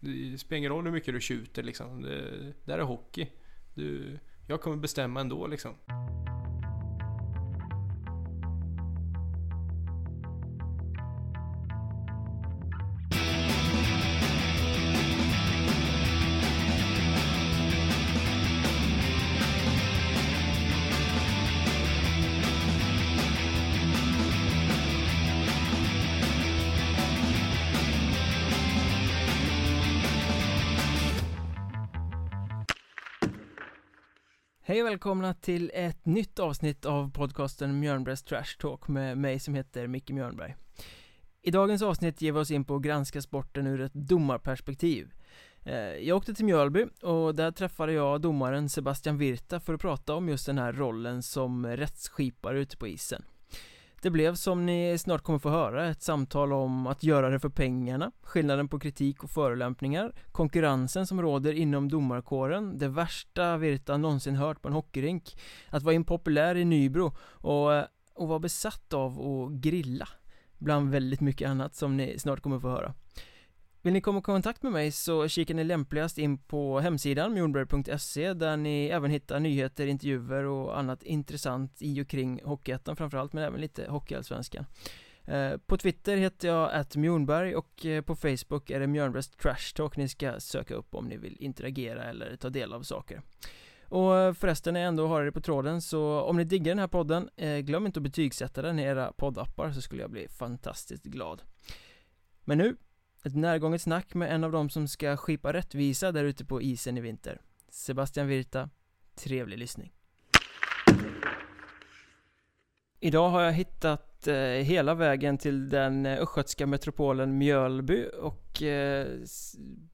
Det spelar ingen roll hur mycket du tjuter liksom. Det, det här är hockey. Du, jag kommer bestämma ändå liksom. Och välkomna till ett nytt avsnitt av podcasten Mjörnbergs Trash Talk med mig som heter Micke Mjörnberg. I dagens avsnitt ger vi oss in på att granska sporten ur ett domarperspektiv. Eh, jag åkte till Mjölby och där träffade jag domaren Sebastian Virta för att prata om just den här rollen som rättsskipare ute på isen. Det blev som ni snart kommer få höra ett samtal om att göra det för pengarna, skillnaden på kritik och förolämpningar, konkurrensen som råder inom domarkåren, det värsta Virta någonsin hört på en hockeyrink, att vara impopulär i Nybro och, och vara besatt av att grilla, bland väldigt mycket annat som ni snart kommer få höra. Vill ni komma i kontakt med mig så kikar ni lämpligast in på hemsidan mjornberg.se där ni även hittar nyheter, intervjuer och annat intressant i och kring Hockeyettan framförallt men även lite Hockeyallsvenskan. Eh, på Twitter heter jag att Mjornberg och eh, på Facebook är det Mjörnbergs Trash Talk ni ska söka upp om ni vill interagera eller ta del av saker. Och eh, förresten när jag ändå har er på tråden så om ni diggar den här podden glöm inte att betygsätta den i era poddappar så skulle jag bli fantastiskt glad. Men nu ett närgånget snack med en av dem som ska skipa rättvisa där ute på isen i vinter. Sebastian Virta, trevlig lyssning. Idag har jag hittat eh, hela vägen till den eh, östgötska metropolen Mjölby och eh,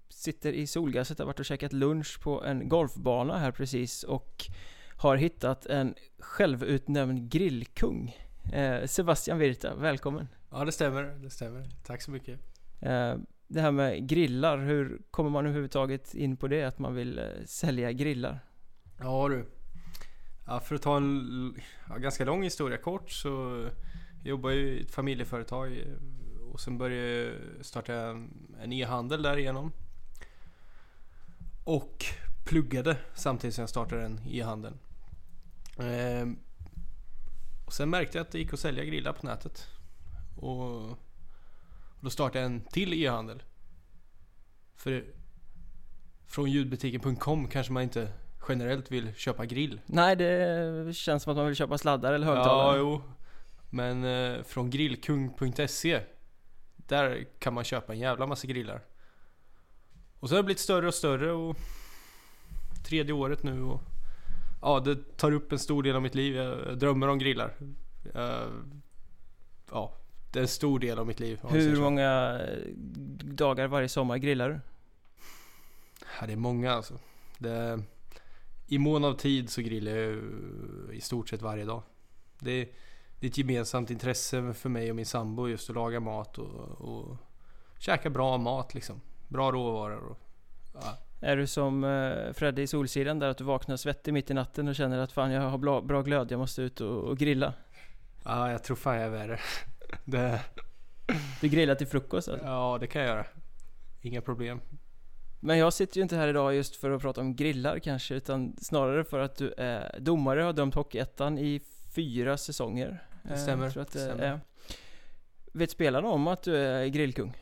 sitter i solgasset, har varit och käkat lunch på en golfbana här precis och har hittat en självutnämnd grillkung. Eh, Sebastian Virta, välkommen! Ja, det stämmer. Det stämmer. Tack så mycket. Eh, det här med grillar, hur kommer man överhuvudtaget in på det? Att man vill eh, sälja grillar? Ja du. Ja, för att ta en ja, ganska lång historia kort så jag jobbar jag i ett familjeföretag eh, och sen började jag starta en, e-handel därigenom. Och pluggade samtidigt som jag startade en e-handel. Ehm, och sen märkte jag att det gick att sälja grillar på nätet. Och då startade jag en till e-handel. För från ljudbutiken.com kanske man inte generellt vill köpa grill. Nej, det känns som att man vill köpa sladdar eller högtalare. Ja, jo. Men eh, från grillkung.se Där kan man köpa en jävla massa grillar. Och så har det blivit större och större och Tredje året nu och Ja, det tar upp en stor del av mitt liv. Jag drömmer om grillar. Eh, ja, en stor del av mitt liv. Hur många eh, dagar varje sommar grillar du? Ja, det är många alltså. Det, I mån av tid så grillar jag i stort sett varje dag. Det, är- det är ett gemensamt intresse för mig och min sambo just att laga mat och, och käka bra mat liksom. Bra råvaror. Och, ja. Är du som eh, Fredde i Solsidan där att du vaknar svettig mitt i natten och känner att fan jag har bra, bra glöd, jag måste ut och, och grilla? ja, jag tror fan jag är värre. Det, Du grillar till frukost alltså. ja, det kan jag göra. Inga problem. Men jag sitter ju inte här idag just för att prata om grillar kanske, utan snarare för att du är domare och har dömt Hockeyettan i fyra säsonger. Det Eh, stämmer, tror att det det stämmer. är. Vet spelarna om att du är grillkung?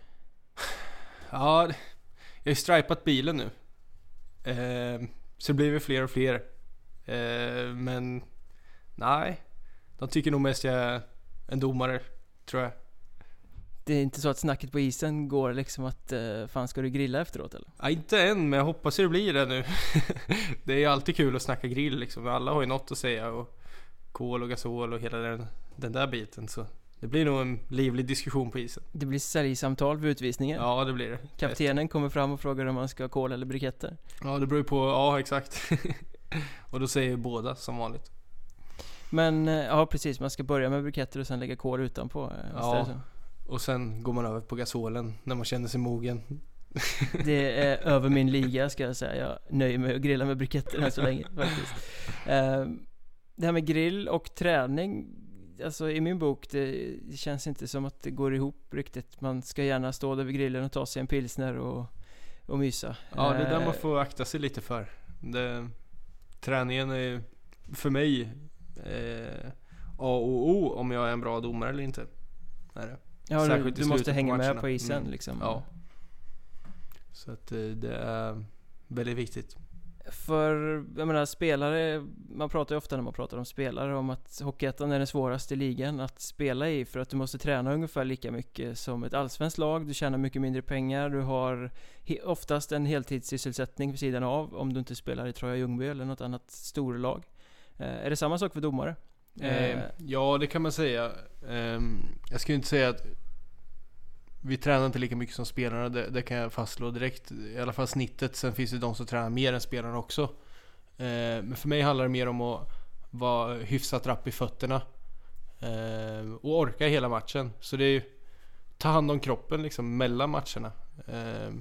Ja, jag har ju stripat bilen nu. Eh, så det blir väl fler och fler. Eh, men nej, de tycker nog mest jag är en domare, tror jag. Det är inte så att snacket på isen går liksom att eh, fan ska du grilla efteråt eller? Ja, inte än, men jag hoppas det blir det nu. det är ju alltid kul att snacka grill liksom. Alla har ju något att säga och kol och gasol och hela den, den där biten. Så det blir nog en livlig diskussion på isen. Det blir säljsamtal vid utvisningen. Ja, det blir det. Kaptenen kommer fram och frågar om man ska ha kol eller briketter. Ja, det beror ju på. Ja, exakt. och då säger ju båda som vanligt. Men eh, ja precis, man ska börja med briketter och sen lägga kol utanpå. eh, Ja. Och sen går man över på gasolen när man känner sig mogen. Det är över min liga ska jag säga. Jag nöjer mig att grilla med briketter än så länge faktiskt. Eh, Det här med grill och träning. Alltså i min bok, det känns inte som att det går ihop riktigt. Man ska gärna stå där vid grillen och ta sig en pilsner och och mysa. Ja, det är där Eh, man får akta sig lite för. Det, träningen är för mig eh, A och O om jag är en bra domare eller inte. Är det. Ja, du, särskilt i du måste slutet på hänga med på isen Mm. liksom. Ja. Så att eh, det är väldigt viktigt. För, jag menar spelare, man pratar ju ofta när man pratar om spelare om att Hockeyettan är den svåraste ligan att spela i för att du måste träna ungefär lika mycket som ett allsvenskt lag, du tjänar mycket mindre pengar, du har oftast en heltidssysselsättning vid sidan av om du inte spelar i Troja Ljungby eller något annat storlag. Eh, är det samma sak för domare? Eh, Eh, ja, det kan man säga. Ehm, jag skulle inte säga att vi tränar inte lika mycket som spelarna, det, det kan jag fastslå direkt. I alla fall snittet. Sen finns det de som tränar mer än spelarna också. Eh, men för mig handlar det mer om att vara hyfsat rapp i fötterna. Eh, och orka hela matchen. Så det är ju ta hand om kroppen liksom mellan matcherna. Eh,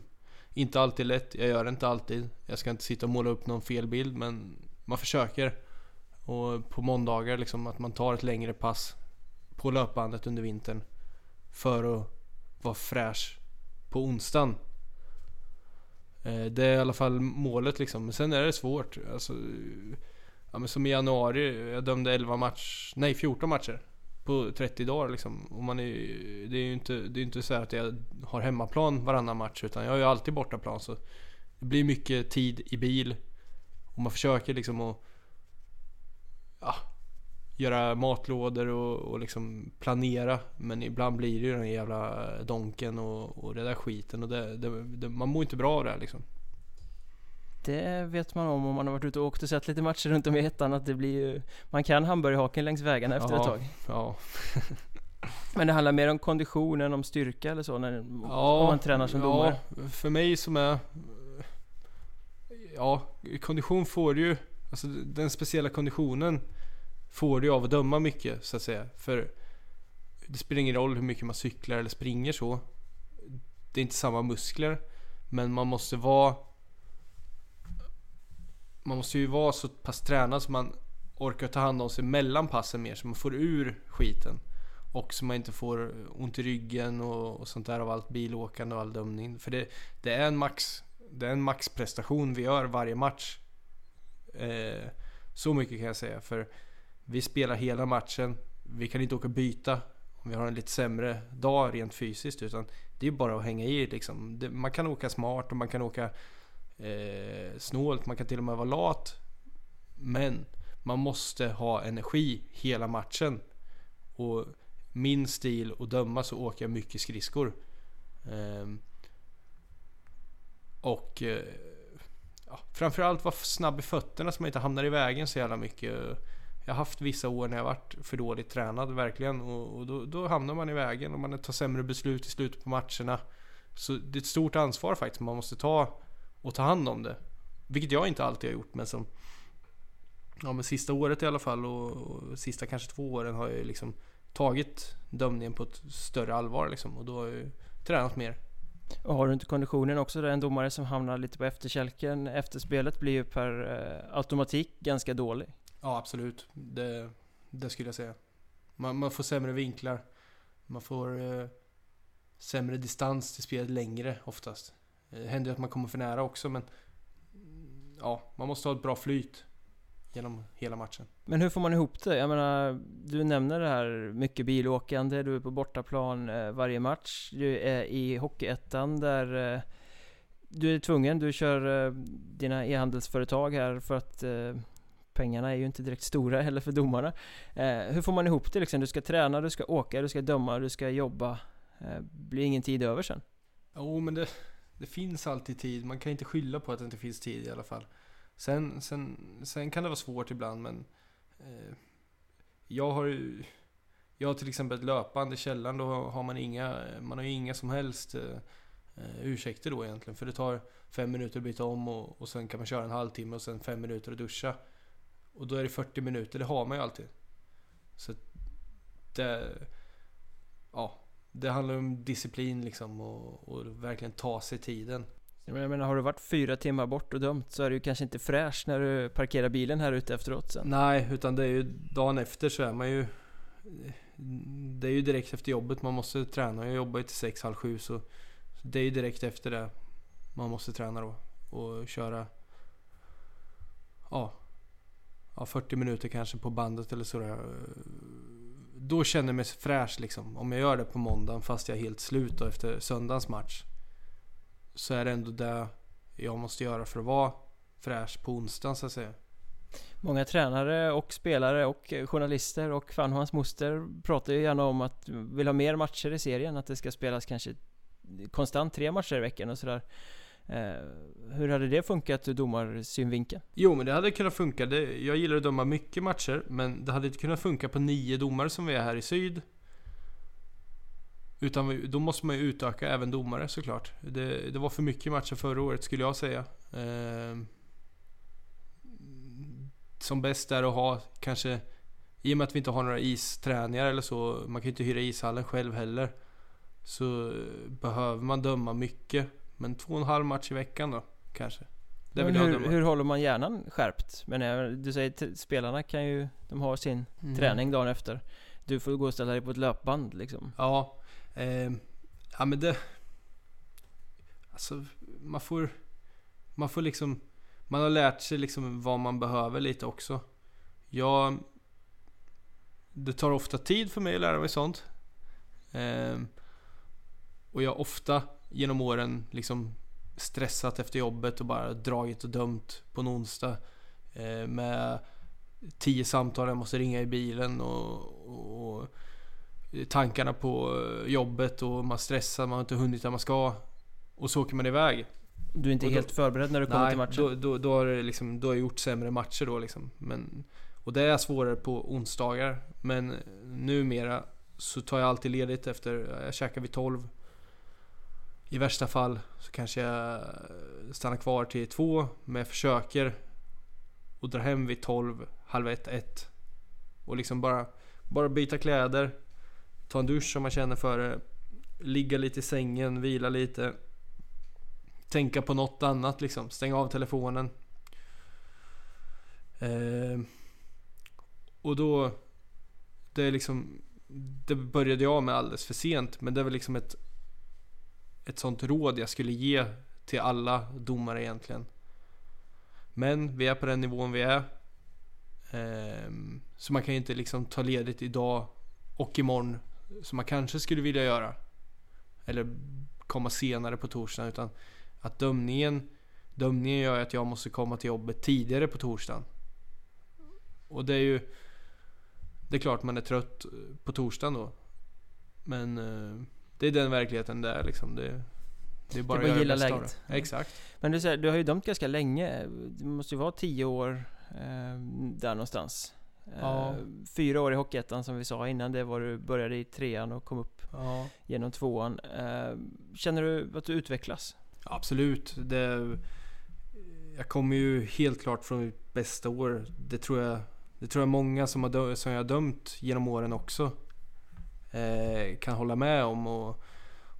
inte alltid lätt, jag gör det inte alltid. Jag ska inte sitta och måla upp någon fel bild men man försöker. Och på måndagar liksom att man tar ett längre pass på löpbandet under vintern. För att vara fräsch på onsdagen. Eh, det är i alla fall målet liksom. Men sen är det svårt. Alltså, ja, men som i januari, jag dömde 11 match, nej 14 matcher. På 30 dagar liksom. Och man är, det är ju inte, det är inte så att jag har hemmaplan varannan match. Utan jag har ju alltid bortaplan. Så det blir mycket tid i bil. Och man försöker liksom att ja, göra matlådor och, och liksom planera. Men ibland blir det ju den jävla donken och, och det där skiten. Och det, det, det, man mår inte bra av det här, liksom. Det vet man om om man har varit ute och åkt och sett lite matcher runt om i ettan att det blir ju Man kan hamburgerhaken längs vägarna efter Ja. ett tag Ja, Men det handlar mer om kondition än om styrka eller så när, ja, om man tränar som domare Ja, för mig som är... Ja, kondition får du ju... Alltså den speciella konditionen får du ju av att döma mycket så att säga. För det spelar ingen roll hur mycket man cyklar eller springer så. Det är inte samma muskler. Men man måste vara... Man måste ju vara så pass tränad så man orkar ta hand om sig mellan passen mer. Så man får ur skiten. Och så man inte får ont i ryggen och, och sånt där av allt bilåkande och all dömning. För det, det är en max Det är en maxprestation vi gör varje match. Eh, så mycket kan jag säga. För vi spelar hela matchen. Vi kan inte åka och byta om vi har en lite sämre dag rent fysiskt. Utan det är bara att hänga i liksom. Det, man kan åka smart och man kan åka eh, snålt. Man kan till och med vara lat. Men man måste ha energi hela matchen. Och min stil att döma så åker jag mycket skridskor. Ehm, och eh, ja, framförallt vara snabb i fötterna så man inte hamnar i vägen så jävla mycket. Jag har haft vissa år när jag varit för dåligt tränad verkligen och, och då, då hamnar man i vägen och man tar sämre beslut i slutet på matcherna. Så det är ett stort ansvar faktiskt man måste ta och ta hand om det. Vilket jag inte alltid har gjort men som Ja men sista året i alla fall och, och sista kanske två åren har jag liksom tagit dömningen på ett större allvar liksom och då har jag ju tränat mer. Och har du inte konditionen också, det en domare som hamnar lite på efterkälken efter spelet blir ju per eh, automatik ganska dålig Ja absolut, det, det skulle jag säga. Man, man får sämre vinklar. Man får eh, sämre distans till spelet längre oftast. Det händer ju att man kommer för nära också men ja, man måste ha ett bra flyt genom hela matchen. Men hur får man ihop det? Jag menar, du nämner det här mycket bilåkande, du är på bortaplan eh, varje match Du är i Hockeyettan där eh, du är tvungen, du kör eh, dina e-handelsföretag här för att pengarna är ju inte direkt stora heller för domarna. Hur får man ihop det liksom? Du ska träna, du ska åka, du ska döma, du ska jobba. Blir ingen tid över sen? Jo men det, det finns alltid tid. Man kan inte skylla på att det inte finns tid i alla fall. Sen, sen, sen kan det vara svårt ibland men eh, Jag har ju Jag har till exempel ett löpande i källaren. Då har man inga Man har ju inga som helst eh, eh, ursäkter då egentligen. För det tar fem minuter att byta om och, och sen kan man köra en halvtimme och sen fem minuter att duscha. Och då är det 40 minuter. Det har man ju alltid. Så att det Ja det handlar om disciplin liksom och, och verkligen ta sig tiden. Jag menar, har du varit fyra timmar bort och dömt så är det ju kanske inte fräscht när du parkerar bilen här ute efteråt sen. Nej, utan det är ju dagen efter så är man ju Det är ju direkt efter jobbet man måste träna. Jag jobbar ju till sex, halv sju så Det är ju direkt efter det man måste träna då. Och köra ja, ja, 40 minuter kanske på bandet eller sådär. Då känner jag mig fräsch liksom. Om jag gör det på måndagen fast jag är helt slut då efter söndagens match. Så är det ändå det jag måste göra för att vara fräsch på onsdagen så att säga. Många tränare och spelare och journalister och fan och hans moster pratar ju gärna om att vill ha mer matcher i serien, att det ska spelas kanske konstant tre matcher i veckan och sådär. Eh, hur hade det funkat ur domarsynvinkeln? Jo, men det hade kunnat funka. Jag gillar att döma mycket matcher, men det hade inte kunnat funka på nio domare som vi är här i syd. Utan då måste man ju utöka även domare såklart. Det, det var för mycket matcher förra året skulle jag säga. Eh, som bäst är att ha kanske, i och med att vi inte har några isträningar eller så, man kan ju inte hyra ishallen själv heller. Så behöver man döma mycket. Men två och en halv match i veckan då, kanske. Det vill hur, hur håller man hjärnan skärpt? Men du säger spelarna kan ju, de har sin mm. träning dagen efter. Du får gå och ställa dig på ett löpband liksom. Ja, eh, ja men det... Alltså, man får... Man får liksom... Man har lärt sig liksom vad man behöver lite också. Jag... Det tar ofta tid för mig att lära mig sånt. Eh, och jag har ofta genom åren liksom stressat efter jobbet och bara dragit och dömt på en onsdag. Eh, med tio samtal jag måste ringa i bilen och, och, tankarna på jobbet och man stressar, man har inte hunnit där man ska. Och så åker man iväg. Du är inte då, helt förberedd när du kommer till matchen? Då, då, då, har det liksom, då har jag gjort sämre matcher då liksom. Men, och det är svårare på onsdagar. Men numera så tar jag alltid ledigt efter, jag käkar vid 12. I värsta fall så kanske jag stannar kvar till två, men jag försöker och dra hem vid 12, halv ett, ett. Och liksom bara, bara byta kläder, ta en dusch om man känner för det, ligga lite i sängen, vila lite. Tänka på något annat liksom, stänga av telefonen. Eh, och då, det är liksom, det började jag med alldeles för sent, men det är väl liksom ett ett sånt råd jag skulle ge till alla domare egentligen. Men vi är på den nivån vi är. Eh, så man kan ju inte liksom ta ledigt idag och imorgon som man kanske skulle vilja göra. Eller komma senare på torsdagen. Utan att dömningen, dömningen gör att jag måste komma till jobbet tidigare på torsdagen. Och det är ju... Det är klart man är trött på torsdagen då. Men eh, det är den verkligheten det är liksom. Det, det är bara att gilla läget. Ja. Exakt. Men du, säger, du har ju dömt ganska länge. Det måste ju vara tio år eh, där någonstans. Ja. Eh, fyra år i Hockeyettan som vi sa innan. Det var du började i trean och kom upp ja. genom tvåan. Eh, känner du att du utvecklas? Absolut. Det, jag kommer ju helt klart från mitt bästa år. Det tror jag, det tror jag många som, har som jag har dömt genom åren också eh, kan hålla med om. Och,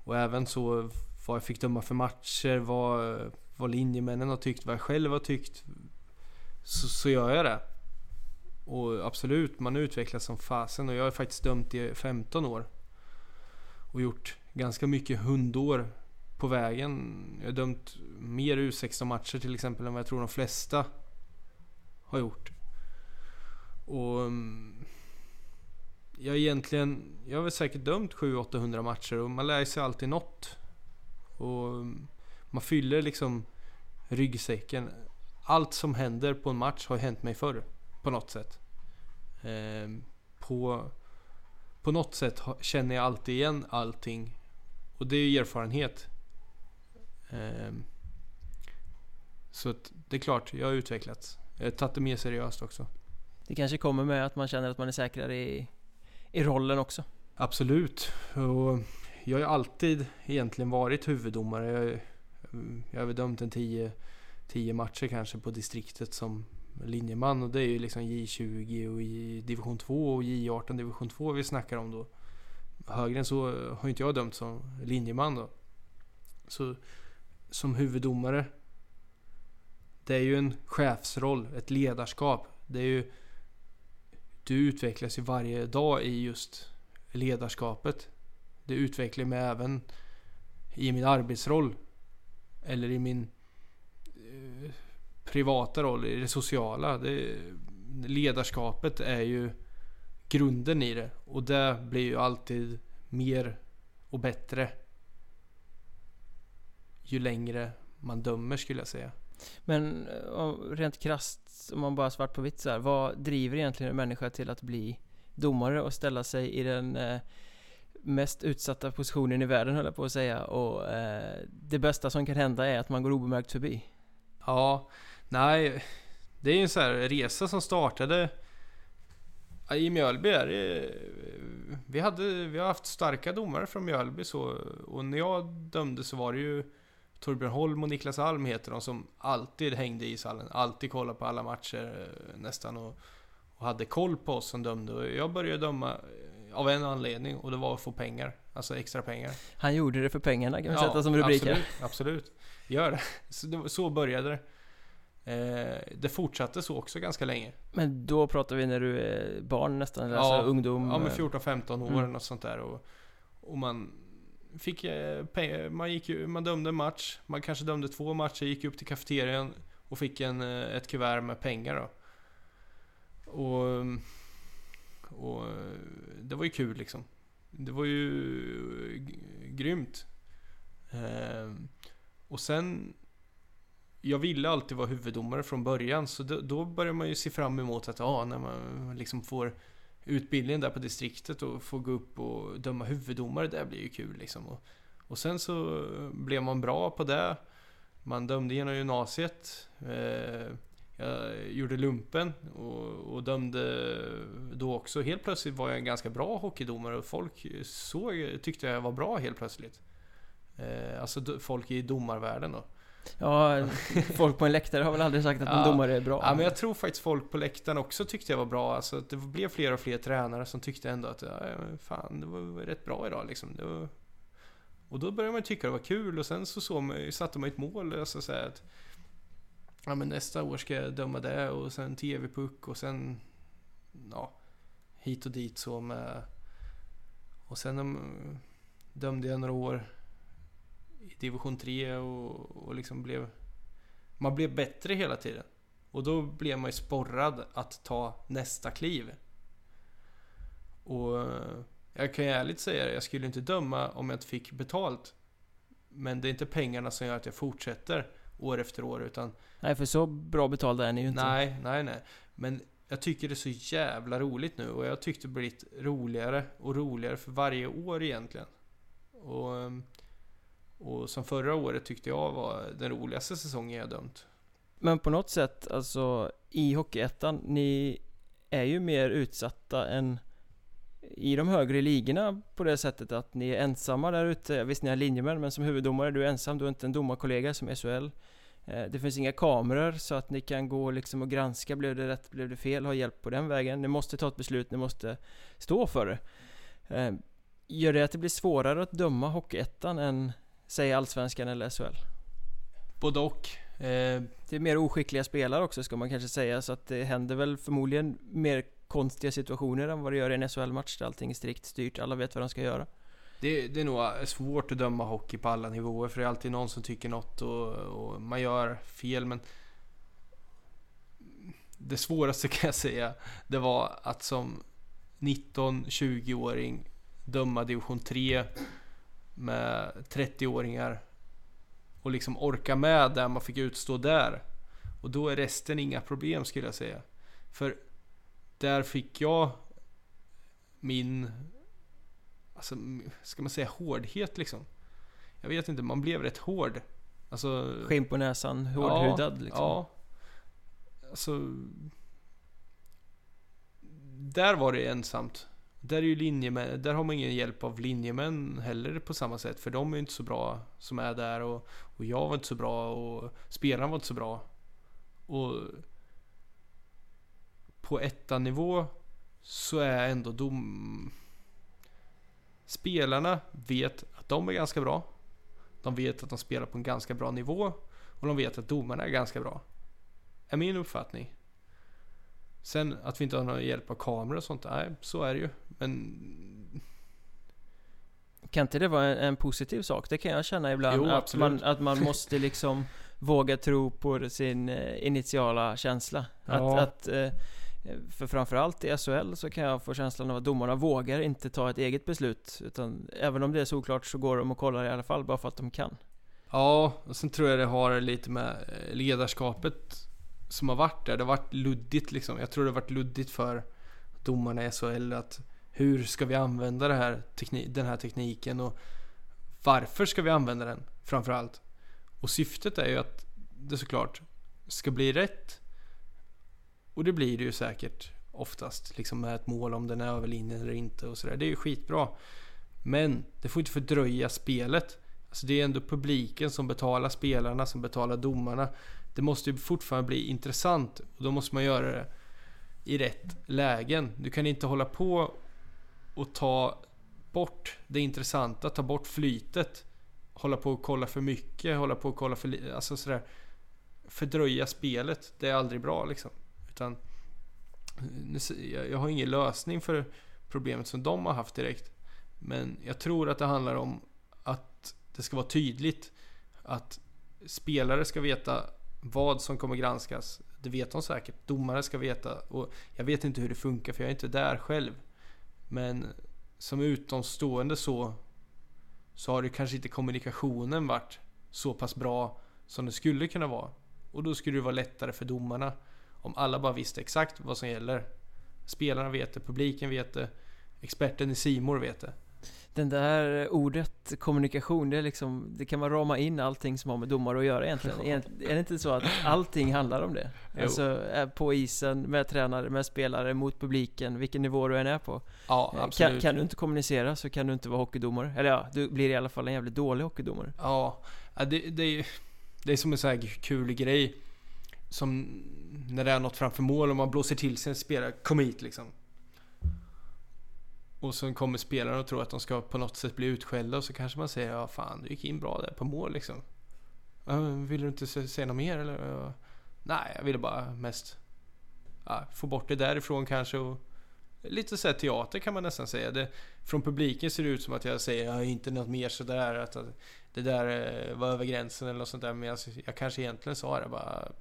och även så vad jag fick döma för matcher, vad, vad linjemännen har tyckt, vad jag själv har tyckt. Så, så gör jag det. Och absolut, man utvecklas som fasen och jag har faktiskt dömt i 15 år. Och gjort ganska mycket hundår på vägen. Jag har dömt mer U16 matcher till exempel än vad jag tror de flesta har gjort. Och mm, jag egentligen, jag har väl säkert dömt 700-800 matcher och man lär sig alltid något. Och mm, man fyller liksom ryggsäcken. Allt som händer på en match har hänt mig förr. På något sätt. Eh, på, på något sätt känner jag alltid igen allting. Och det är ju erfarenhet. Eh, så det är klart, jag har utvecklats. Jag har tagit det mer seriöst också. Det kanske kommer med att man känner att man är säkrare i i rollen också. Absolut. Och jag har ju alltid egentligen varit huvuddomare. Jag, jag har väl dömt en 10 matcher kanske på distriktet som linjeman och det är ju liksom J20 och i division 2 och J18 division 2 vi snackar om då. Högre än så eh, har inte jag dömt som linjeman då. Så som huvuddomare det är ju en chefsroll, ett ledarskap. Det är ju du utvecklas ju varje dag i just ledarskapet. Det utvecklar mig även i min arbetsroll. eller i min privata roll, i det sociala. Det, ledarskapet är ju grunden i det. Och det blir ju alltid mer och bättre ju längre man dömer skulle jag säga. Men eh, rent krasst, om man bara svart på vitt så här, vad driver egentligen en människa till att bli domare och ställa sig i den eh, mest utsatta positionen i världen höll jag på att säga och eh, det bästa som kan hända är att man går obemärkt förbi. Ja, nej, det är ju en sån här resa som startade i Mjölby är det, vi, hade, vi har haft starka domare från Mjölby så, och när jag dömde så var det ju Torbjörn Holm och Niklas Alm heter de som alltid hängde i ishallen. Alltid kollade på alla matcher eh, nästan och, och hade koll på oss som dömde. Och jag började döma eh, av en anledning och det var att få pengar. Alltså extra pengar. Han gjorde det för pengarna kan vi ja, sätta som rubrik absolut, absolut. Gör det. Så, så började det. Eh, det fortsatte så också ganska länge. Men då pratar vi när du är barn nästan, eller ja, alltså ungdom? Ja, med 14-15 år mm. något sånt där. Och, och man fick eh, pengar, man, gick man dömde en match, man kanske dömde två matcher, gick upp till kafeterian och fick en, eh, ett kuvert med pengar då. Och, och det var ju kul liksom. Det var ju grymt. Eh, och sen jag ville alltid vara huvuddomare från början så då, då börjar man ju se fram emot att ja, när man liksom får utbildningen där på distriktet och får gå upp och döma huvuddomare, det blir ju kul liksom. Och, och sen så blev man bra på det. Man dömde genom gymnasiet. Eh, jag gjorde lumpen och, och, dömde då också. Helt plötsligt var jag en ganska bra hockeydomare och folk såg, tyckte jag var bra helt plötsligt. Eh, alltså folk i domarvärlden då. Ja, folk på en läktare har väl aldrig sagt att en domare är bra. Ja, men jag tror faktiskt folk på läktaren också tyckte jag var bra. Alltså, det blev fler och fler tränare som tyckte ändå att ja, fan, det var rätt bra idag liksom. Var... Och då började man tycka det var kul och sen så, så man, satte man ett mål. Alltså, så att, ja, men nästa år ska jag döma det och sen TV-puck och sen ja, hit och dit så med... Och sen dömde jag några år division 3 och, och liksom blev... Man blev bättre hela tiden. Och då blev man ju sporrad att ta nästa kliv. Och jag kan ju ärligt säga det, jag skulle inte döma om jag inte fick betalt. Men det är inte pengarna som gör att jag fortsätter år efter år utan... Nej, för så bra betalda är ni ju inte. Nej, nej, nej. Men jag tycker det är så jävla roligt nu och jag tyckte det blivit roligare och roligare för varje år egentligen. Och ehm, och som förra året tyckte jag var den roligaste säsongen jag dömt. Men på något sätt, alltså i Hockeyettan, ni är ju mer utsatta än i de högre ligorna på det sättet att ni är ensamma där ute. Visst, ni har linjemän, men som huvuddomare, du är ensam, du har inte en domarkollega som SHL. Eh, det finns inga kameror så att ni kan gå liksom och granska, blev det rätt, blev det fel, ha hjälp på den vägen. Ni måste ta ett beslut, ni måste stå för det. Eh, gör det att det blir svårare att döma Hockeyettan än Säg Allsvenskan eller SHL? Både och. Eh, det är mer oskickliga spelare också ska man kanske säga så att det händer väl förmodligen mer konstiga situationer än vad det gör i en SHL-match där allting är strikt styrt, alla vet vad de ska göra. Det, det, är nog svårt att döma hockey på alla nivåer för det är alltid någon som tycker något och, och man gör fel men det svåraste kan jag säga det var att som 19-20-åring döma division 3 med 30-åringar och liksom orka med det man fick utstå där. Och då är resten inga problem skulle jag säga. För där fick jag min, alltså ska man säga hårdhet liksom? Jag vet inte, man blev rätt hård. Alltså, Skinn på näsan, hårdhudad ja, liksom? Ja. Alltså... Där var det ensamt. Där är ju linjemän, där har man ingen hjälp av linjemän heller på samma sätt. För de är ju inte så bra som är där och, och jag var inte så bra och spelarna var inte så bra. Och på ettanivå så är ändå dom... Spelarna vet att de är ganska bra. De vet att de spelar på en ganska bra nivå. Och de vet att domarna är ganska bra. Är min uppfattning. Sen att vi inte har någon hjälp av kameror och sånt, nej så är det ju. Men... Kan inte det vara en, en positiv sak? Det kan jag känna ibland. Jo, att, man, att man måste liksom våga tro på sin eh, initiala känsla. Ja. Att, att eh, för framförallt i SHL så kan jag få känslan av att domarna vågar inte ta ett eget beslut. Utan även om det är såklart så går de och kollar i alla fall bara för att de kan. Ja, och sen tror jag det har lite med eh, ledarskapet som har varit där. Det har varit luddigt liksom. Jag tror det har varit luddigt för domarna i SHL att hur ska vi använda det här den här tekniken och varför ska vi använda den framförallt? Och syftet är ju att det såklart ska bli rätt. Och det blir det ju säkert oftast liksom med ett mål om den är över linjen eller inte och sådär. Det är ju skitbra. Men det får inte fördröja spelet. Alltså det är ändå publiken som betalar spelarna, som betalar domarna. Det måste ju fortfarande bli intressant och då måste man göra det i rätt lägen. Du kan inte hålla på och ta bort det intressanta, ta bort flytet. Hålla på och kolla för mycket, hålla på och kolla för lite, alltså sådär. Fördröja spelet, det är aldrig bra liksom. Utan jag har ingen lösning för problemet som de har haft direkt. Men jag tror att det handlar om att det ska vara tydligt att spelare ska veta vad som kommer granskas. Det vet de säkert. Domare ska veta. Och jag vet inte hur det funkar för jag är inte där själv. Men som utomstående så så har det kanske inte kommunikationen varit så pass bra som det skulle kunna vara. Och då skulle det vara lättare för domarna om alla bara visste exakt vad som gäller. Spelarna vet det, publiken vet det, experten i Simor vet det. Den där ordet kommunikation, det liksom, det kan man rama in allting som har med domare att göra egentligen. Egent- Är det inte så att allting handlar om det? Jo. Alltså eh, på isen, med tränare, med spelare, mot publiken, vilken nivå du än är på. Ja, Eh, Kan, kan du inte kommunicera så kan du inte vara hockeydomare. Eller ja, du blir i alla fall en jävligt dålig hockeydomare. Ja, det, det, är, det är som en sån här kul grej. Som när det är något framför mål och man blåser till sin spelare. Kom hit liksom. Och så kommer spelarna och tror att de ska på något sätt bli utskällda och så kanske man säger ja fan du gick in bra där på mål liksom. Vill du inte säga något mer eller? Ja, Nej, jag ville bara mest ja, få bort det därifrån kanske och Lite såhär teater kan man nästan säga. Det, från publiken ser det ut som att jag säger ja, inte något mer sådär. Att att det där eh, var över gränsen eller något sånt där. Men jag, jag kanske egentligen sa det bara.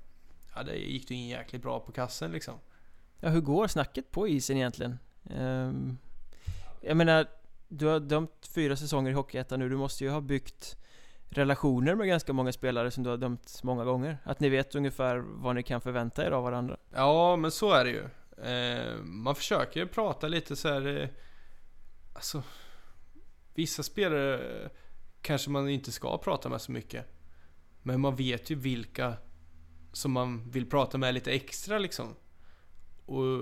Ja, det gick ju in jäkligt bra på kassen liksom. Ja, hur går snacket på isen egentligen? Um jag menar, du har dömt fyra säsonger i Hockeyettan nu, du måste ju ha byggt relationer med ganska många spelare som du har dömt många gånger. Att ni vet ungefär vad ni kan förvänta er av varandra. Ja, men så är det ju. Eh, man försöker ju prata lite så här. Eh, alltså, vissa spelare kanske man inte ska prata med så mycket. Men man vet ju vilka som man vill prata med lite extra liksom. Och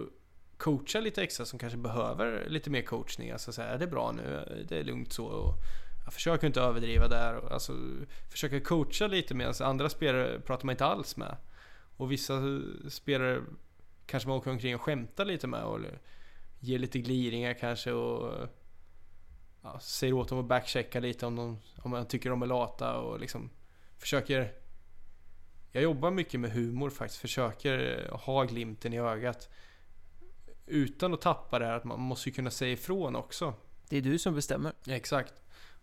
coacha lite extra som kanske behöver lite mer coachning. Alltså så här, är det bra nu? Det är lugnt så. Och jag försöker inte överdriva där. Alltså, försöker coacha lite medan alltså, andra spelare pratar man inte alls med. Och vissa spelare kanske man åker omkring och skämtar lite med och ger lite gliringar kanske och ja, säger åt dem att backchecka lite om, de, om man tycker de är lata och liksom försöker Jag jobbar mycket med humor faktiskt, försöker ha glimten i ögat utan att tappa det här att man måste ju kunna säga ifrån också. Det är du som bestämmer. Exakt.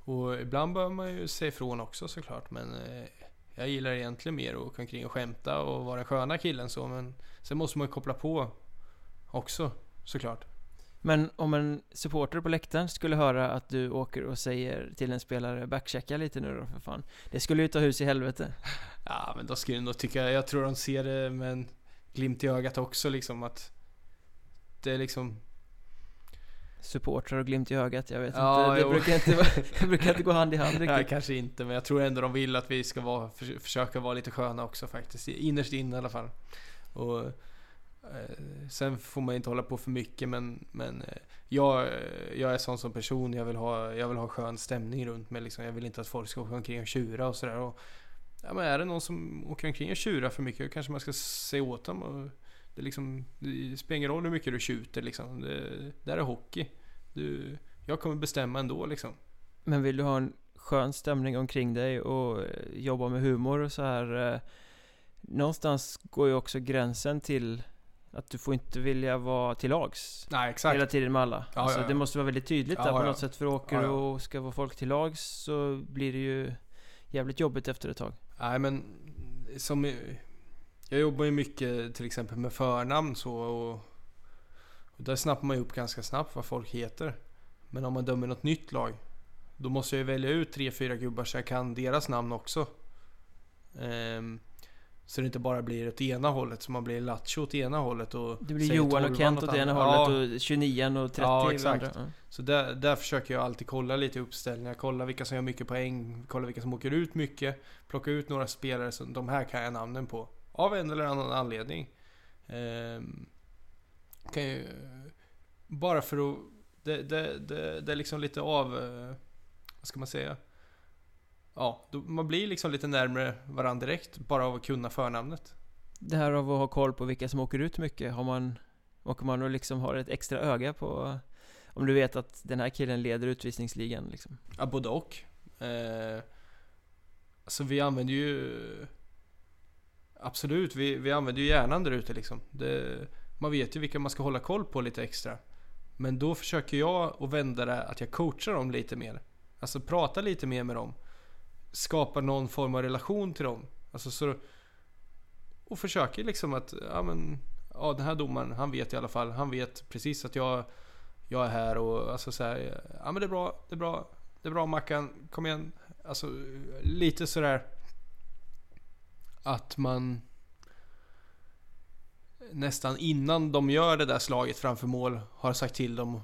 Och ibland behöver man ju säga ifrån också såklart men eh, jag gillar egentligen mer att åka omkring och skämta och vara den sköna killen så men sen måste man ju koppla på också såklart. Men om en supporter på läktaren skulle höra att du åker och säger till en spelare backchecka lite nu då för fan. Det skulle ju ta hus i helvete. Ja men då skulle jag nog tycka, jag tror de ser det med en glimt i ögat också liksom att det är liksom Supportrar och glimt i ögat, jag vet Ja, inte. Det brukar inte, det brukar inte gå hand i hand Nej, riktigt. kanske inte, men jag tror ändå de vill att vi ska vara, för, försöka vara lite sköna också faktiskt. Innerst inne i alla fall. Och, eh, sen får man inte hålla på för mycket, men, men eh, jag, eh, jag är sån som person. Jag vill ha, jag vill ha skön stämning runt mig. Liksom. Jag vill inte att folk ska åka omkring och tjura och sådär. Ja, men är det någon som åker omkring och tjurar för mycket, då kanske man ska säga åt dem. Och, det, liksom, det spelar ingen roll hur mycket du tjuter liksom. Det, här är hockey. Du, jag kommer bestämma ändå liksom. Men vill du ha en skön stämning omkring dig och eh, jobba med humor och så här eh, Någonstans går ju också gränsen till Att du får inte vilja vara till lags Nej, exakt. hela tiden med alla. Ja, alltså, ja, ja. Det måste vara väldigt tydligt där på något sätt. För åker du och ska vara folk till lags så blir det ju jävligt jobbigt efter ett tag. Nej men som Jag jobbar ju mycket till exempel med förnamn så och, och där snappar man ju upp ganska snabbt vad folk heter. Men om man dömer något nytt lag då måste jag ju välja ut tre, fyra gubbar så jag kan deras namn också. Ehm, så det inte bara blir åt ena hållet, så man blir Lattjo åt ena hållet och Det blir Johan och Kent åt ena hållet och 29 och 30 Ja, exakt. Ja. Så där, där försöker jag alltid kolla lite uppställningar, kolla vilka som gör mycket poäng, kolla vilka som åker ut mycket, plocka ut några spelare som de här kan jag namnen på. Av en eller annan anledning. Ehm, kan ju, bara för att, det, det, det, det är liksom lite av, eh, vad ska man säga? Ja, då, man blir liksom lite närmare varandra direkt bara av att kunna förnamnet. Det här av att ha koll på vilka som åker ut mycket, har man Åker man och liksom har ett extra öga på Om du vet att den här killen leder utvisningsligan liksom Ja, både och. Eh, alltså vi använder ju... Absolut, vi, vi använder ju hjärnan där ute liksom. Det, man vet ju vilka man ska hålla koll på lite extra. Men då försöker jag att vända det att jag coachar dem lite mer. Alltså prata lite mer med dem. Skapa någon form av relation till dem. Alltså så... Och försöker liksom att, ja men... Ja den här domaren, han vet i alla fall. Han vet precis att jag, jag är här och alltså så här, Ja men det är bra, det är bra. Det är bra Mackan, kom igen. Alltså lite sådär att man nästan innan de gör det där slaget framför mål har sagt till dem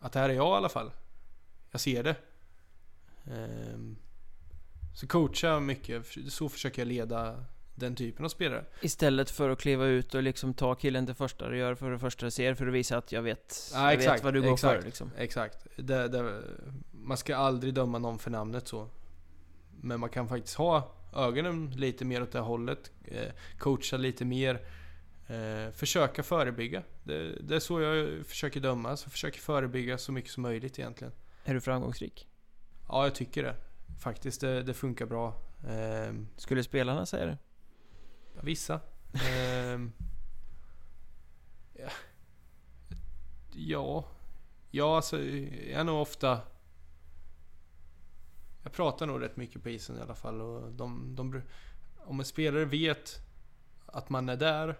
att det här är jag i alla fall. Jag ser det. Ehm, Så coacha mycket, så försöker jag leda den typen av spelare. Istället för att kliva ut och liksom ta killen till första du gör för det första du ser för att visa att jag vet, Ja, jag vet vad du går exakt. för liksom Exakt. Det, det, man ska aldrig döma någon för namnet så. Men man kan faktiskt ha ögonen lite mer åt det hållet. Eh, coacha lite mer. Eh, försöka förebygga. Det, det är så jag försöker döma. Så försöker förebygga så mycket som möjligt egentligen. Är du framgångsrik? Ja, jag tycker det. Faktiskt, det, det funkar bra. Eh, Skulle spelarna säga det? Vissa. Ehm, ja. ja. Ja, alltså jag är nog ofta... Jag pratar nog rätt mycket på isen i alla fall. Och de, de, om en spelare vet att man är där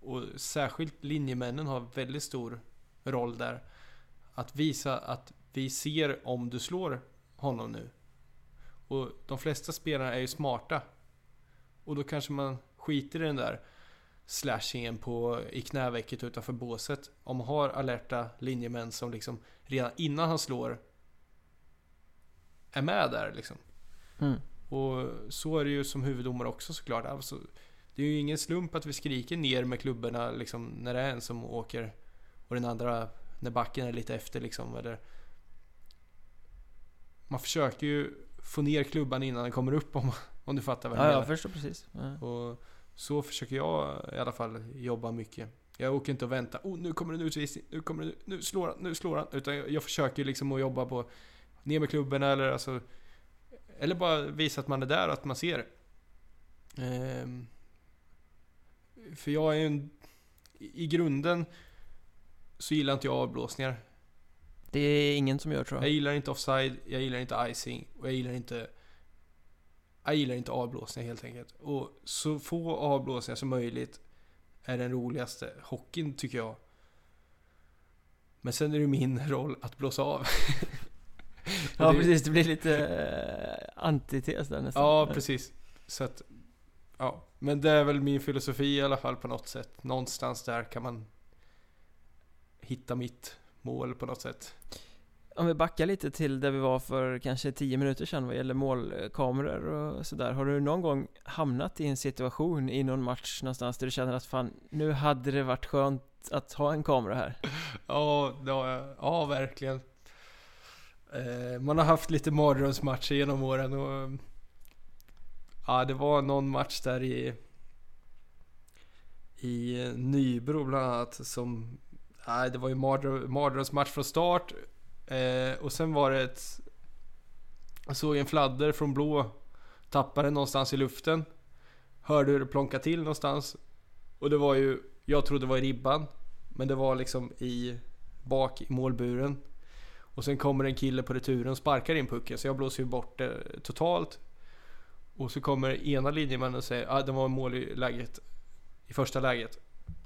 och särskilt linjemännen har väldigt stor roll där. Att visa att vi ser om du slår honom nu. Och de flesta spelarna är ju smarta. Och då kanske man skiter i den där slashingen på, i knävecket utanför båset. Om man har alerta linjemän som liksom redan innan han slår är med där liksom. Mm. Och så är det ju som huvuddomare också såklart. Alltså, det är ju ingen slump att vi skriker ner med klubborna liksom, när det är en som åker och den andra när backen är lite efter liksom. Eller... Man försöker ju få ner klubban innan den kommer upp om, om du fattar vad jag Ja, menar. jag förstår precis ja. Och så försöker jag i alla fall jobba mycket. Jag åker inte och väntar. Oh, nu kommer det en utvisning. Nu kommer det, nu slår han, nu slår han. Utan jag, jag försöker liksom att jobba på ner med klubben eller alltså eller bara visa att man är där och att man ser det. Ehm, för jag är ju en... I grunden så gillar inte jag avblåsningar. Det är ingen som gör tror Jag jag gillar inte offside, jag gillar inte icing och jag gillar inte... Jag gillar inte avblåsningar helt enkelt. Och så få avblåsningar som möjligt är den roligaste hockeyn tycker jag. Men sen är det min roll att blåsa av. Ja det- precis, det blir lite eh, antites där nästan Ja, precis. Så att... Ja, men det är väl min filosofi i alla fall på något sätt. Någonstans där kan man hitta mitt mål på något sätt. Om vi backar lite till där vi var för kanske 10 minuter sedan vad gäller målkameror och sådär Har du någon gång hamnat i en situation i någon match någonstans där du känner att fan, nu hade det varit skönt att ha en kamera här? Ja, det har jag. Ja, verkligen. Eh, man har haft lite mardrömsmatcher genom åren och... Eh, ja, det var någon match där i... I eh, Nybro bland annat som... Nej, det var ju mardrömsmatch från start. Eh, och sen var det ett... Jag såg en fladder från blå. Tappade någonstans i luften. Hörde hur det plonkade till någonstans. Och det var ju jag trodde det var i ribban. Men det var liksom i bak i målburen. Och sen kommer en kille på returen och sparkar in pucken. Så jag blåser ju bort det totalt. Och så kommer ena linjemannen och säger att ah, det var mål i läget. I första läget.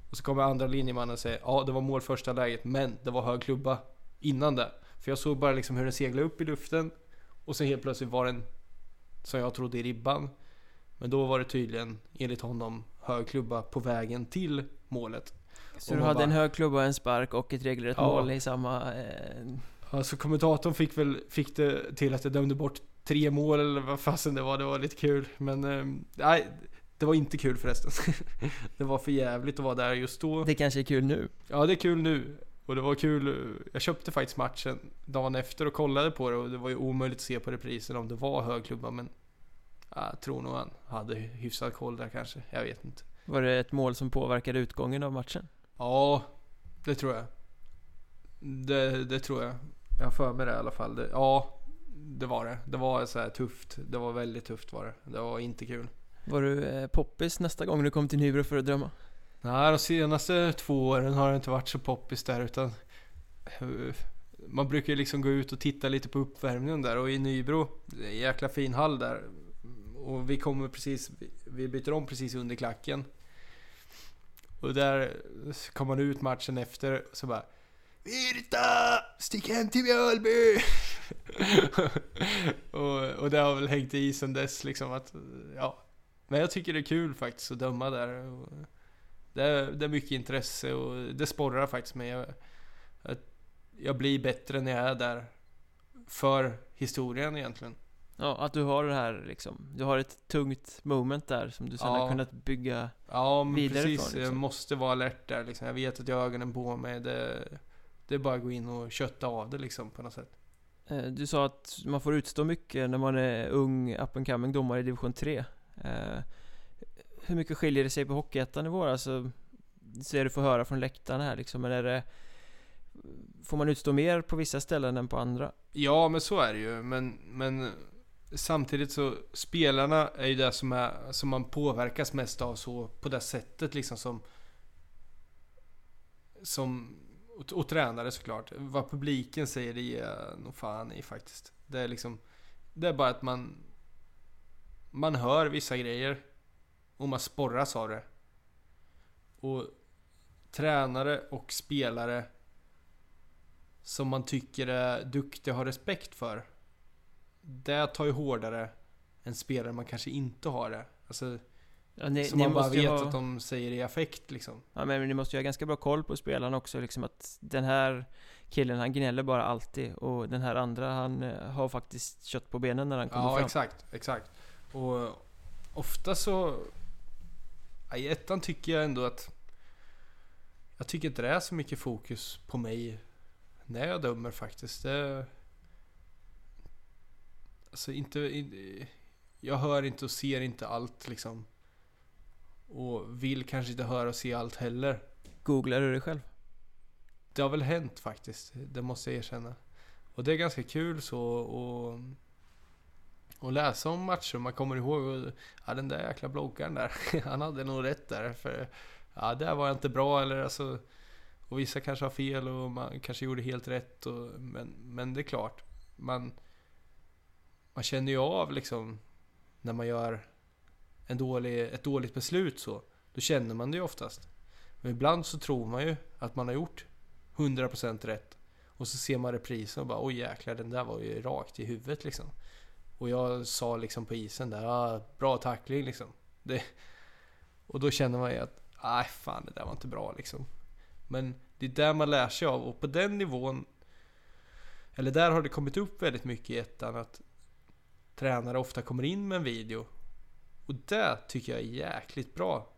Och så kommer andra linjemannen och säger ja ah, det var mål första läget men det var hög klubba innan det. För jag såg bara liksom hur den seglade upp i luften. Och sen helt plötsligt var den som jag trodde i ribban. Men då var det tydligen enligt honom hög klubba på vägen till målet. Så Och du hade bara- en hög klubba, en spark och ett regelrätt Ja. mål i samma... Eh, Alltså kommentatorn fick väl fick det till att jag dömde bort tre mål eller vad fasen det var. Det var lite kul. Men ehm, nej, det var inte kul förresten. det var för jävligt att vara där just då. det kanske är kul nu. Ja, det är kul nu. Och det var kul. eh, Jag köpte faktiskt matchen dagen efter och kollade på det och det var ju omöjligt att se på reprisen om det var hög klubba men ja, jag tror nog han hade hyfsad koll där kanske. Jag vet inte. Var det ett mål som påverkade utgången av matchen? Ja, det tror jag. Det, det tror jag. Jag har för mig det i alla fall. Det, ja, det var det. Det var så här tufft. Det var väldigt tufft var det. Det var inte kul. Var du eh, poppis nästa gång du kom till Nybro för att drömma? Nej, de senaste två åren har det inte varit så poppis där utan man brukar ju liksom gå ut och titta lite på uppvärmningen där och i Nybro, det är en jäkla fin hall där. Och vi kommer precis, vi byter om precis under klacken. Och där kom man ut matchen efter så bara Virta! Stick hem till Mjölby! och, och det har väl hängt i sen dess liksom att, ja. Men jag tycker det är kul faktiskt att döma där. Och, det är, det är mycket intresse och det sporrar faktiskt mig. Jag, jag, jag blir bättre när jag är där. För historien egentligen. Ja, att du har det här liksom. Du har ett tungt moment där som du sen Ja. har kunnat bygga. Ja, men Vidare precis. ifrån, Jag liksom. måste vara alert där liksom. Jag vet att jag har ögonen på mig. Det, det är bara att gå in och kötta av det liksom på något sätt. Eh, du sa att man får utstå mycket när man är ung up and coming domare i division 3. Eh, hur mycket skiljer det sig på Hockeyettan-nivå? Alltså, ser du får höra från läktarna här liksom. Men är det... Får man utstå mer på vissa ställen än på andra? Ja, men så är det ju. Men, men samtidigt så spelarna är ju det som, är, som man påverkas mest av så på det sättet liksom som som och, och tränare såklart. Vad publiken säger det ger jag nog fan i faktiskt. Det är liksom Det är bara att man Man hör vissa grejer och man sporras av det. Och tränare och spelare som man tycker är duktiga och har respekt för. Det tar ju hårdare än spelare man kanske inte har det. Alltså, Ja, ni, som ni man bara vet ha, att de säger i affekt liksom. ja, men ni måste ju ha ganska bra koll på spelarna också liksom att den här killen han gnäller bara alltid och den här andra han eh, har faktiskt kött på benen när han kommer Ja, fram. exakt, exakt. Och ofta så... ja, I ettan tycker jag ändå att... Jag tycker inte det är så mycket fokus på mig när jag dömer faktiskt. Det... Alltså inte... in- Jag hör inte och ser inte allt liksom. Och vill kanske inte höra och se allt heller. Googlar du det själv? Det har väl hänt faktiskt, det måste jag erkänna. Och det är ganska kul så och, och läsa om matcher. Man kommer ihåg, och, ja den där jäkla bloggaren där, han hade nog rätt där. För ja, där var jag inte bra eller alltså. Och vissa kanske har fel och man kanske gjorde helt rätt. Och, men, men det är klart, man, man känner ju av liksom när man gör en dålig, ett dåligt beslut så. Då känner man det ju oftast. Men ibland så tror man ju att man har gjort 100% rätt. Och så ser man reprisen och bara oj jäklar den där var ju rakt i huvudet liksom. Och jag sa liksom på isen där, ah, bra tackling liksom. Det, och då känner man ju att, nej fan det där var inte bra liksom. Men det är där man lär sig av och på den nivån Eller där har det kommit upp väldigt mycket i ettan att Tränare ofta kommer in med en video och det tycker jag är jäkligt bra.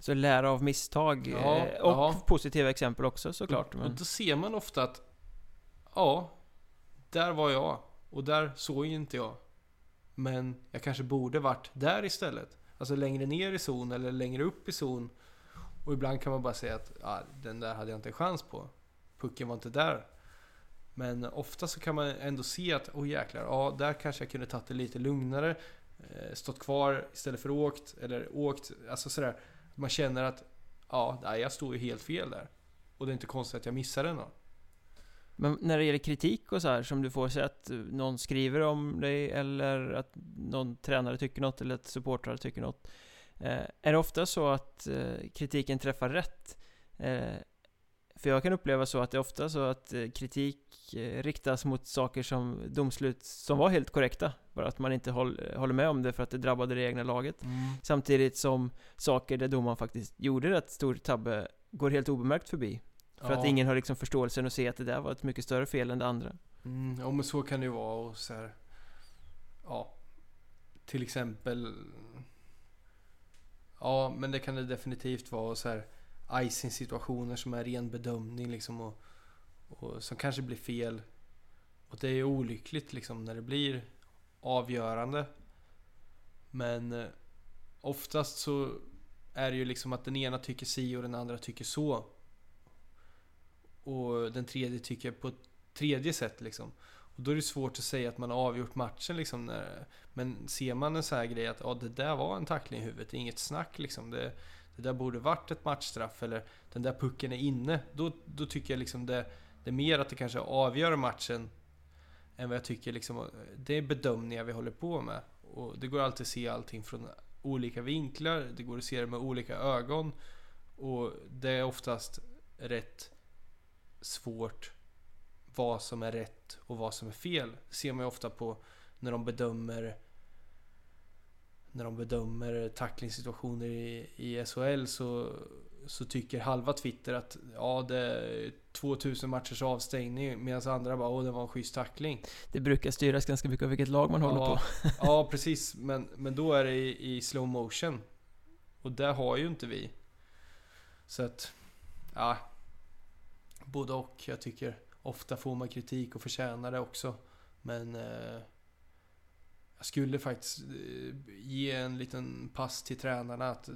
Så lära av misstag Ja, eh, och ja. positiva exempel också såklart. Och Men, då ser man ofta att Ja, där var jag och där såg inte jag. Men jag kanske borde varit där istället. Alltså längre ner i zon eller längre upp i zon. Och ibland kan man bara säga att ah, den där hade jag inte en chans på. Pucken var inte där. Men ofta så kan man ändå se att, oh jäklar, ja där kanske jag kunde tagit det lite lugnare. Eh, stått kvar istället för åkt, eller åkt, alltså sådär. Man känner att, ja, nej, jag står ju helt fel där. Och det är inte konstigt att jag missar den då. Men när det gäller kritik och så här som du får sig att någon skriver om dig eller att någon tränare tycker något eller att supportrar tycker något. Eh, är det ofta så att eh, kritiken träffar rätt? För jag kan uppleva så att det är ofta så att kritik riktas mot saker som domslut som var helt korrekta. Bara att man inte håll, håller med om det för att det drabbade det egna laget. Mm. Samtidigt som saker där domaren faktiskt gjorde rätt stor tabbe går helt obemärkt förbi. För att ingen har liksom förståelsen att se att det där var ett mycket större fel än det andra. Mm, ja men så kan det ju vara och så här, Ja. Till exempel. Ja men det kan det definitivt vara så här. Icing situationer som är ren bedömning liksom och, och som kanske blir fel. Och det är olyckligt liksom när det blir avgörande. Men eh, oftast så är det ju liksom att den ena tycker si och den andra tycker så. Och den tredje tycker på ett tredje sätt liksom. Och då är det svårt att säga att man har avgjort matchen liksom. När, men ser man en sån här grej att ja, det där var en tackling i huvudet, det är inget snack liksom. Det, det där borde varit ett matchstraff eller den där pucken är inne. Då, då tycker jag liksom det, det är mer att det kanske avgör matchen än vad jag tycker liksom, det är bedömningar vi håller på med. Och det går alltid att se allting från olika vinklar, det går att se det med olika ögon. Och det är oftast rätt svårt vad som är rätt och vad som är fel. Det ser man ju ofta på när de bedömer när de bedömer tacklingssituationer i, i SHL så, så tycker halva Twitter att ja, det är 2000 matchers avstängning medan andra bara åh, det var en schysst tackling. Det brukar styras ganska mycket av vilket lag man ja, håller på. ja, precis. Men, men då är det i, i slow motion. Och det har ju inte vi. Så att, ja. Både och. Jag tycker ofta får man kritik och förtjänar det också. Men eh, jag skulle faktiskt eh, ge en liten pass till tränarna att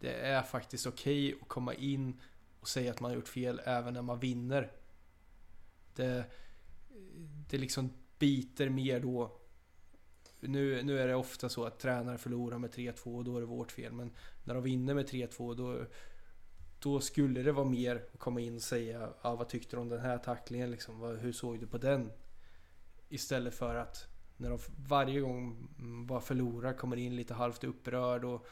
det är faktiskt okej okay att komma in och säga att man har gjort fel även när man vinner. Det, det liksom biter mer då. Nu, nu är det ofta så att tränare förlorar med 3-2 och då är det vårt fel. Men när de vinner med 3-2 då, då skulle det vara mer att komma in och säga ah, vad tyckte du om den här tacklingen liksom? Hur såg du på den? Istället för att när de varje gång bara förlorar kommer in lite halvt upprörd och,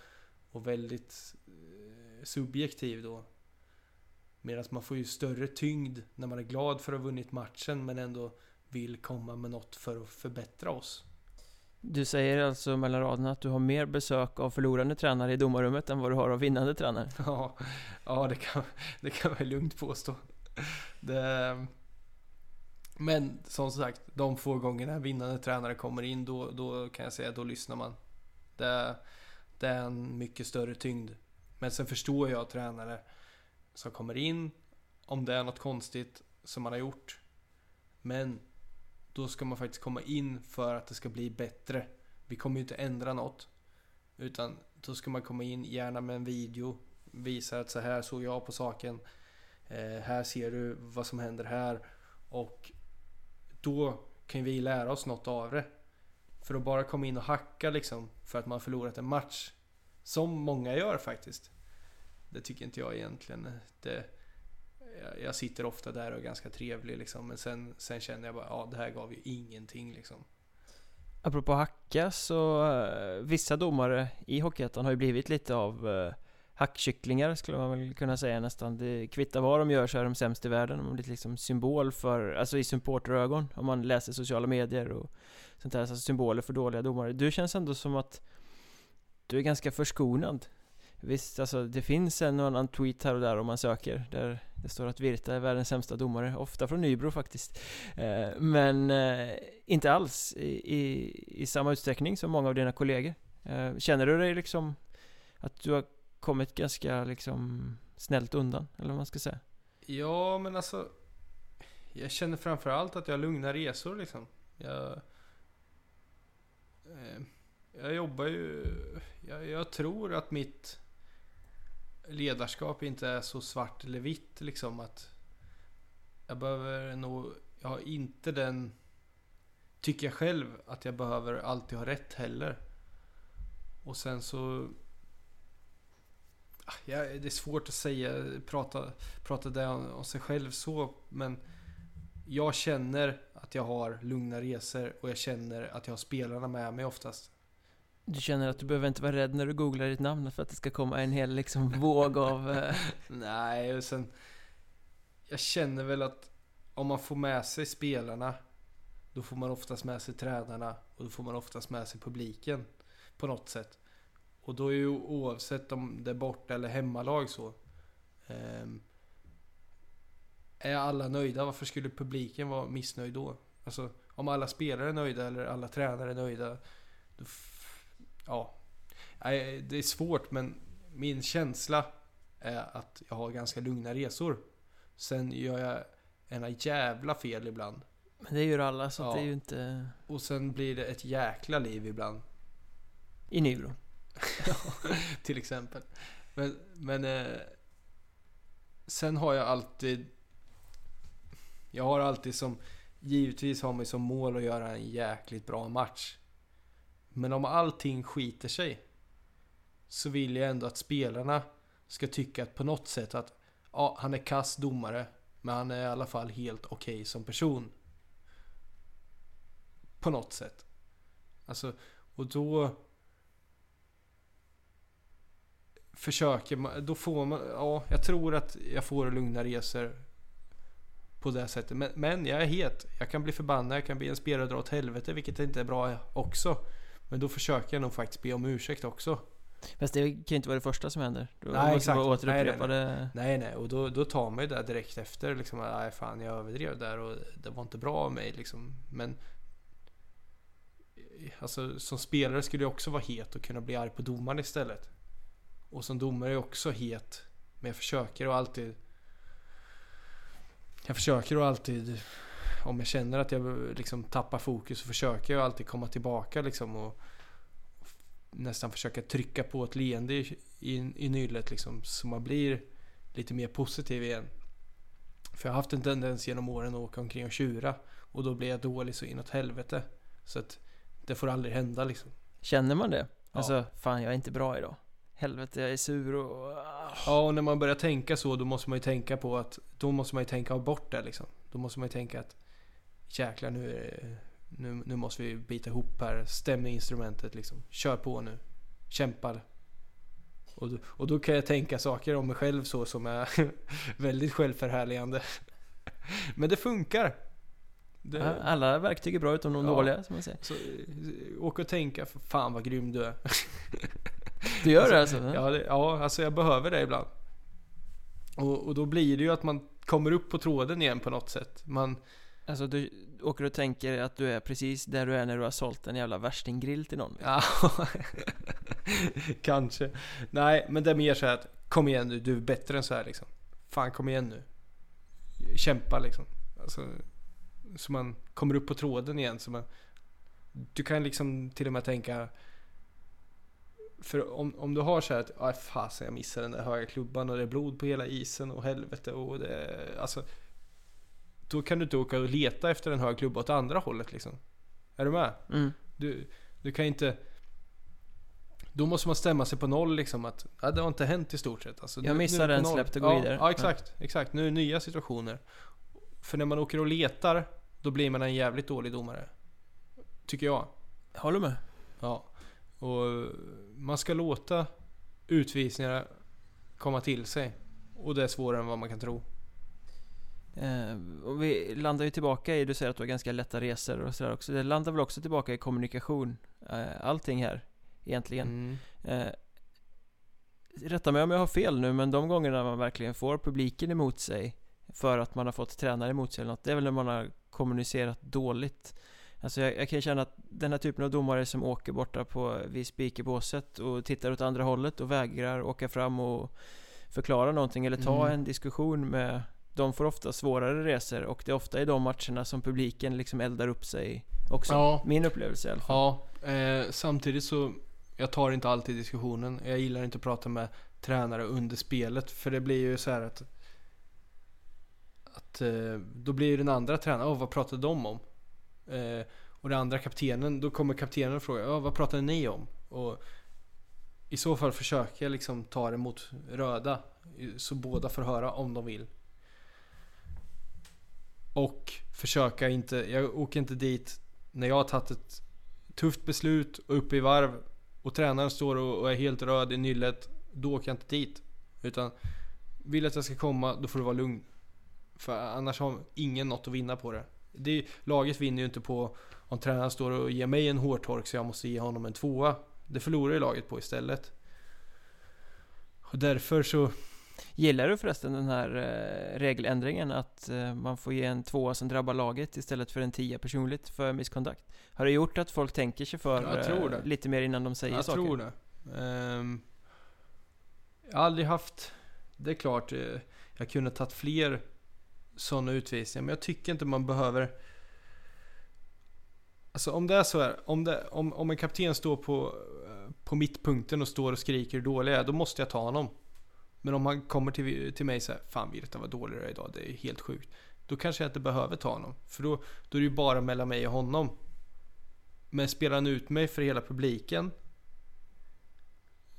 och väldigt eh, subjektiv då. Medan man får ju större tyngd när man är glad för att ha vunnit matchen men ändå vill komma med något för att förbättra oss. Du säger alltså mellan raderna att du har mer besök av förlorande tränare i domarrummet än vad du har av vinnande tränare? Ja, ja det, kan, det kan man lugnt påstå. Det, men som sagt, de få gångerna vinnande tränare kommer in, då, då kan jag säga då lyssnar man. Det, det är en mycket större tyngd. Men sen förstår jag tränare som kommer in, om det är något konstigt som man har gjort. Men då ska man faktiskt komma in för att det ska bli bättre. Vi kommer ju inte ändra något. Utan då ska man komma in, gärna med en video. Visa att så här såg jag på saken. Eh, här ser du vad som händer här. Och då kan vi lära oss något av det. För att bara komma in och hacka liksom för att man förlorat en match. Som många gör faktiskt. Det tycker inte jag egentligen. Det, jag sitter ofta där och är ganska trevlig liksom. Men sen, sen känner jag bara, ja det här gav ju ingenting liksom. Apropå hacka så, uh, vissa domare i Hockeyettan har ju blivit lite av uh, hackkycklingar skulle man väl kunna säga nästan. Det kvittar vad de gör så är de sämst i världen. De blir liksom symbol för, alltså i supporterögon om man läser sociala medier och sånt där. Alltså symboler för dåliga domare. Du känns ändå som att du är ganska förskonad. Visst, alltså det finns en och annan tweet här och där om man söker där det står att Virta är världens sämsta domare, ofta från Nybro faktiskt. Eh, men eh, inte alls i, i, i, samma utsträckning som många av dina kollegor. Eh, känner du dig liksom att du har kommit ganska liksom snällt undan, eller vad man ska säga? Ja, men alltså jag känner framförallt att jag har lugna resor liksom. Jag, eh, jag jobbar ju... Jag, jag tror att mitt ledarskap inte är så svart eller vitt liksom att jag behöver nog, jag har inte den, tycker jag själv, att jag behöver alltid ha rätt heller. Och sen så, ja, det är svårt att säga, prata, prata det om, om sig själv så, men jag känner att jag har lugna resor och jag känner att jag har spelarna med mig oftast. Du känner att du behöver inte vara rädd när du googlar ditt namn för att det ska komma en hel liksom våg av... Eh... Nej, och sen... Jag känner väl att om man får med sig spelarna, då får man oftast med sig tränarna och då får man oftast med sig publiken på något sätt. Och då är ju oavsett om det är borta eller hemmalag så. Um, är alla nöjda, varför skulle publiken vara missnöjd då? Alltså, om alla spelare är nöjda eller alla tränare är nöjda. Ja, det är svårt men min känsla är att jag har ganska lugna resor. Sen gör jag ena jävla fel ibland. Men det gör alla så ja. det är ju inte... Och sen blir det ett jäkla liv ibland. I Nybro? till exempel. Men, men eh, sen har jag alltid... Jag har alltid som... Givetvis har man som mål att göra en jäkligt bra match. Men om allting skiter sig så vill jag ändå att spelarna ska tycka att på något sätt att ja, han är kass domare men han är i alla fall helt okej okay som person. På något sätt. Alltså, och då försöker man, då får man, ja, jag tror att jag får lugna resor på det sättet. Men, men jag är het. Jag kan bli förbannad, jag kan bli en spelare dra åt helvete, vilket inte är bra också. Men då försöker jag nog faktiskt be om ursäkt också. Fast det kan ju inte vara det första som händer. Då nej, exakt. Bara återupprepa nej, nej, nej. nej, nej. Och då, då tar man ju det direkt efter. Liksom, nej, fan, jag överdrev där och det var inte bra av mig. Liksom. Men alltså, som spelare skulle jag också vara het och kunna bli arg på domaren istället. Och som domare är jag också het. Men jag försöker och alltid... Jag försöker och alltid om jag känner att jag liksom tappar fokus så försöker jag alltid komma tillbaka liksom och nästan försöka trycka på ett leende i, i, i nyllet liksom så man blir lite mer positiv igen. För jag har haft en tendens genom åren att åka omkring och tjura och då blir jag dålig så inåt helvete. Så att det får aldrig hända liksom. Känner man det? Alltså, ja. fan jag är inte bra idag. Helvete, jag är sur och... Ja, och när man börjar tänka så då måste man ju tänka på att... Då måste man ju tänka bort det liksom. Då måste man ju tänka att jäklar nu, nu, nu måste vi bita ihop här. Stäm instrumentet liksom. Kör på nu. Kämpa. Och, och då kan jag tänka saker om mig själv så som är väldigt självförhärligande. Men det funkar. Det... Alla verktyg är bra utom de ja, dåliga som man säger. Så, åk och tänka, fan vad grym du är. du gör det alltså? Ja, det, ja, alltså jag behöver det ibland. Och, och då blir det ju att man kommer upp på tråden igen på något sätt. Man, Alltså du åker och tänker att du är precis där du är när du har sålt en jävla värstinggrill till någon Ja, kanske Nej, men det är mer så att Kom igen nu, du är bättre än så här liksom Fan kom igen nu Kämpa liksom alltså, Så man kommer upp på tråden igen så man Du kan liksom till och med tänka för om, om du har så här att, ah, fasen jag missade den där höga klubban och det är blod på hela isen och helvete och det, alltså då kan du inte åka och leta efter en hög klubba åt andra hållet liksom. Är du med? Mm. Du, du kan inte... Då måste man stämma sig på noll liksom att ja, det har inte hänt i stort sett. Alltså, jag missar den, släppte gå ja, vidare. Ja, exakt. exakt. Nu är det nya situationer. För när man åker och letar, då blir man en jävligt dålig domare. Tycker. Jag håller med. Ja. Och man ska låta utvisningar komma till sig. Och det är svårare än vad man kan tro. Eh, och vi landar ju tillbaka i, du säger att du har ganska lätta resor och sådär också. Det landar väl också tillbaka i kommunikation. Eh, allting här, egentligen. Mm. Eh, rätta mig om jag har fel nu, men de gångerna man verkligen får publiken emot sig för att man har fått tränare emot sig eller något, det är väl när man har kommunicerat dåligt. Alltså jag, jag kan känna att den här typen av domare som åker borta på vid speakerbåset och tittar åt andra hållet och vägrar åka fram och förklara någonting eller ta mm. en diskussion med de får ofta svårare resor och det är ofta i de matcherna som publiken liksom eldar upp sig också. Ja. Min upplevelse i alla fall. Ja, eh, samtidigt så jag tar inte alltid diskussionen. Jag gillar inte att prata med tränare under spelet för det blir ju så här att att eh, då blir den andra tränaren, oh, vad pratade de om? Eh, och den andra kaptenen, då kommer kaptenen och frågar, ja vad pratade ni om? Och i så fall försöker jag liksom ta det mot röda. Så båda får höra om de vill. Och försöka inte, jag åker inte dit när jag har tagit ett tufft beslut och uppe i varv och tränaren står och är helt röd i nyllet. Då åker jag inte dit. Utan vill att jag ska komma, då får du vara lugn. För annars har ingen något att vinna på det det laget vinner ju inte på om tränaren står och ger mig en hårtork så jag måste ge honom en tvåa. Det förlorar ju laget på istället. Och därför så... Gillar du förresten den här eh, regeländringen att eh, man får ge en tvåa som drabbar laget istället för en tia personligt för misskontakt? Har det gjort att folk tänker sig för eh, lite mer innan de säger jag saker? Jag tror det. Um, jag har aldrig haft... Det är klart, jag kunde tagit fler sådana utvisningar, men jag tycker inte man behöver... Alltså om det är så här, om, det, om, om en kapten står på, på mittpunkten och står och skriker hur dålig jag är, då måste jag ta honom. Men om han kommer till, till mig och säger Fan Virta vad dålig du är idag, det är helt sjukt. Då kanske jag inte behöver ta honom. För då, då är det ju bara mellan mig och honom. Men spelar han ut mig för hela publiken,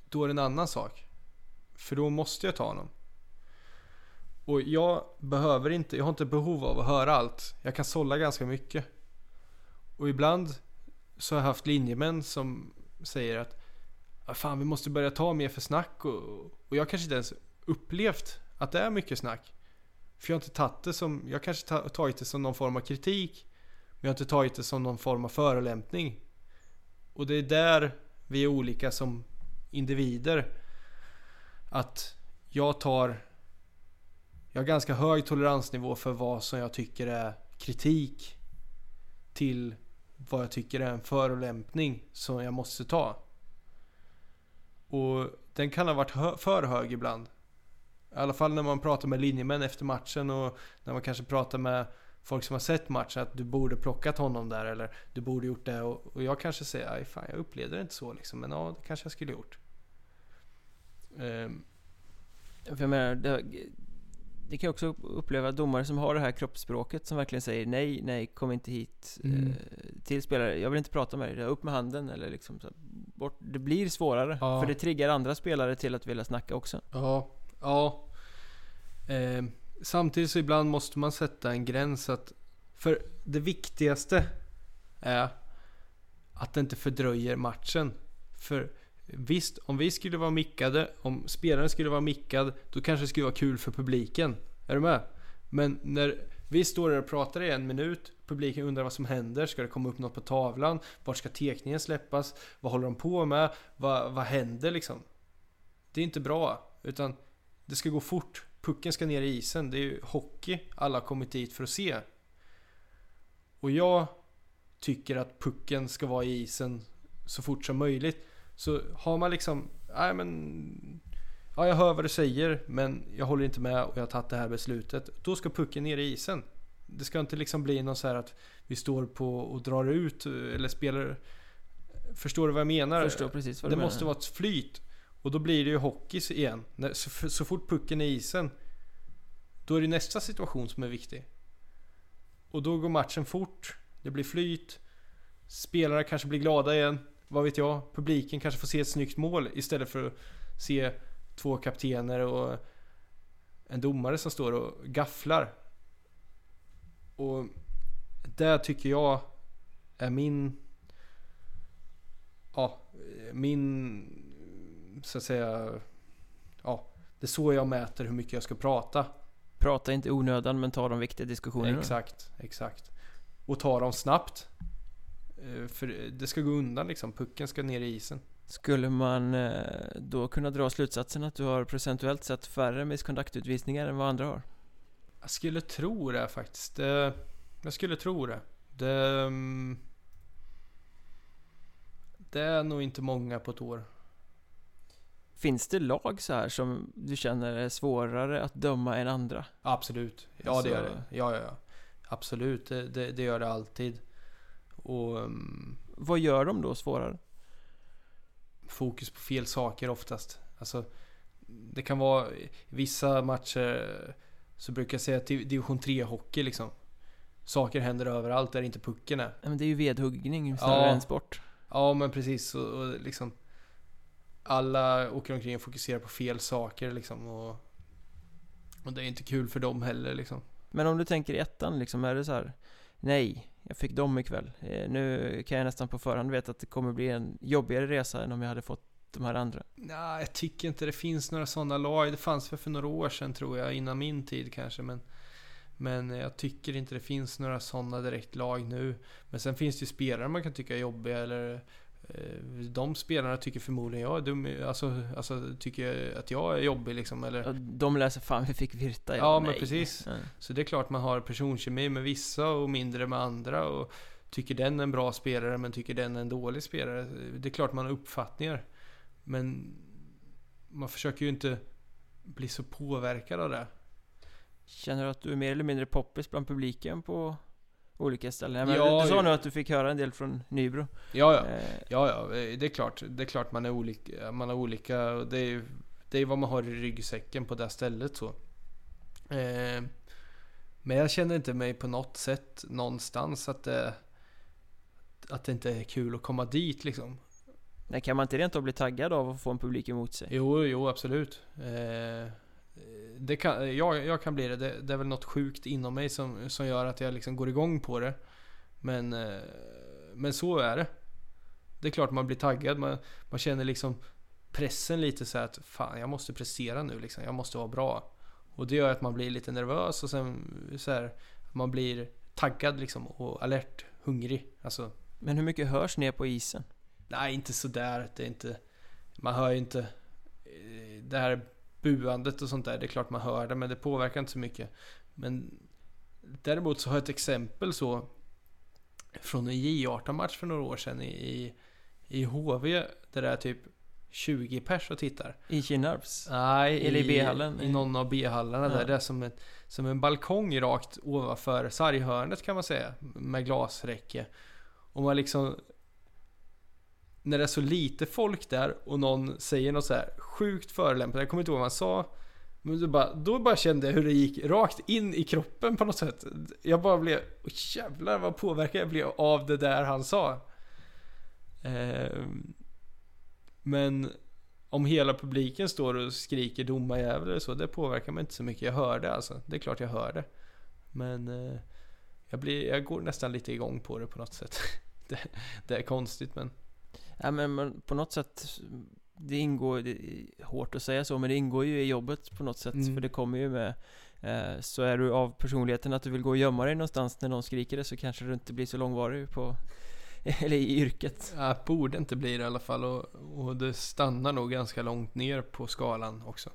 då är det en annan sak. För då måste jag ta honom. Och jag behöver inte, jag har inte behov av att höra allt. Jag kan sålla ganska mycket. Och ibland så har jag haft linjemän som säger att Fan vi måste börja ta mer för snack och, och jag kanske inte ens upplevt att det är mycket snack. För jag har inte tagit det som, jag kanske tagit det som någon form av kritik. Men jag har inte tagit det som någon form av förolämpning. Och det är där vi är olika som individer. Att jag tar... Jag har ganska hög toleransnivå för vad som jag tycker är kritik. Till vad jag tycker är en förolämpning som jag måste ta. Och den kan ha varit hö för hög ibland. I alla fall när man pratar med linjemän efter matchen och när man kanske pratar med folk som har sett matchen att du borde plockat honom där eller du borde gjort det och, och jag kanske säger aj fan jag upplevde det inte så liksom men ja det kanske jag skulle gjort. Um. För jag menar, det, det kan jag också uppleva domare som har det här kroppsspråket som verkligen säger nej, nej, kom inte hit mm. eh, till spelare. Jag vill inte prata med dig, upp med handen eller liksom så bort. Det blir svårare, ja. för det triggar andra spelare till att vilja snacka också. Ja, ja. Eh, samtidigt så ibland måste man sätta en gräns att... För det viktigaste är att det inte fördröjer matchen. För visst, om vi skulle vara mickade, om spelaren skulle vara mickad, då kanske det skulle vara kul för publiken. Är du med? Men när vi står där och pratar i en minut, publiken undrar vad som händer, ska det komma upp något på tavlan? Vart ska tekningen släppas? Vad håller de på med? Va, vad händer liksom? Det är inte bra, utan det ska gå fort. Pucken ska ner i isen. Det är ju hockey alla har kommit dit för att se. Och jag tycker att pucken ska vara i isen så fort som möjligt. Så har man liksom, nej men... Ja, jag hör vad du säger, men jag håller inte med och jag har tagit det här beslutet. Då ska pucken ner i isen. Det ska inte liksom bli något så här att vi står på och drar ut eller spelar... Förstår du vad jag menar? Förstår precis vad det du måste vara ett flyt. Och då blir det ju hockey igen. Så, så fort pucken är i isen, då är det nästa situation som är viktig. Och då går matchen fort, det blir flyt, spelare kanske blir glada igen, vad vet jag? Publiken kanske får se ett snyggt mål istället för att se två kaptener och en domare som står och gafflar. Och det tycker jag är min... Ja, min så att säga, ja, det är så jag mäter hur mycket jag ska prata. Prata inte onödan men ta de viktiga diskussionerna. Exakt, exakt. Och ta dem snabbt. Eh, för det ska gå undan liksom, pucken ska ner i isen. Skulle man eh, då kunna dra slutsatsen att du har procentuellt sett färre miskontaktutvisningar än vad andra har? Jag skulle tro det faktiskt. Jag skulle tro det. Det, mm, det är nog inte många på ett år. Finns det lag så här som du känner är svårare att döma än andra? Absolut. Ja, alltså... det gör det. Ja, ja, ja. Absolut, det, det, det gör det alltid. Och... Um... Vad gör de då svårare? Fokus på fel saker oftast. Alltså, det kan vara vissa matcher så brukar jag säga att division 3 hockey liksom. Saker händer överallt där inte pucken är. men det är ju vedhuggning snarare ja. än sport. Ja, men precis. Och, och liksom alla åker omkring och fokuserar på fel saker liksom. Och, och det är inte kul för dem heller liksom. Men om du tänker i ettan liksom, är det så här Nej, jag fick dem ikväll. Eh, nu kan jag nästan på förhand veta att det kommer bli en jobbigare resa än om jag hade fått de här andra. Nej, jag tycker inte det finns några sådana lag. Det fanns väl för några år sedan tror jag, innan min tid kanske. Men, men eh, jag tycker inte det finns några sådana direkt lag nu. Men sen finns det ju spelare man kan tycka är jobbiga eller de spelarna tycker förmodligen jag är dum, alltså, alltså tycker att jag är jobbig liksom eller... De läser fan vi fick Virta. Ja, men precis. Så det är klart man har personkemi med vissa och mindre med andra och tycker den är en bra spelare men tycker den är en dålig spelare. Det är klart man har uppfattningar. Men man försöker ju inte bli så påverkad av det. Känner du att du är mer eller mindre poppis bland publiken på olika ställen? Men Ja, du sa nu att du fick höra en del från Nybro. Ja, ja. Eh, Ja, ja, det är klart. Det är klart man är olika. Man har olika. Det är det är vad man har i ryggsäcken på det stället så. Eh, men jag känner inte mig på något sätt någonstans att det, att det inte är kul att komma dit liksom. nej, kan man inte rent av bli taggad av att få en publik emot sig? Jo, jo absolut. Eh, det kan, jag, jag kan bli det. det. Det är väl något sjukt inom mig som, som gör att jag liksom går igång på det. Men, eh, men så är det. Det är klart man blir taggad. Man, man känner liksom pressen lite så att fan jag måste prestera nu liksom. Jag måste vara bra. Och det gör att man blir lite nervös och sen så här, man blir taggad liksom och alert, hungrig. Alltså Men hur mycket hörs ner på isen? Nej, inte sådär. Det är inte... Man hör ju inte... eh, Det här buandet och sånt där. Det är klart man hör det, men det påverkar inte så mycket. Men däremot så har jag ett exempel så från en J18-match för några år sedan i, i, i HV. Där det är typ 20 pers och tittar. I Kinnarps? Nej, Eller i B-hallen? I någon av B-hallarna Ja. där. Det är som, ett, som en balkong rakt ovanför sarghörnet kan man säga. Med glasräcke. Och man liksom... När det är så lite folk där och någon säger något så här sjukt förolämpande. Jag kommer inte ihåg vad man sa. Men då bara, då bara kände jag hur det gick rakt in i kroppen på något sätt. Jag bara blev, oh, jävlar vad påverkad jag blev av det där han sa. Eh, men om hela publiken står och skriker domarjävel eller så, det påverkar mig inte så mycket. Jag hör det alltså. Det är klart jag hör det. Men eh, jag, blir, jag går nästan lite igång på det på något sätt. det, det är konstigt men... Ja men, på något sätt Det ingår, det är hårt att säga så men det ingår ju i jobbet på något sätt Mm. För det kommer ju med eh, Så är du av personligheten att du vill gå och gömma dig någonstans när någon skriker det så kanske du inte blir så långvarig på Eller i yrket Jag borde inte bli det i alla fall och, och det stannar nog ganska långt ner på skalan också.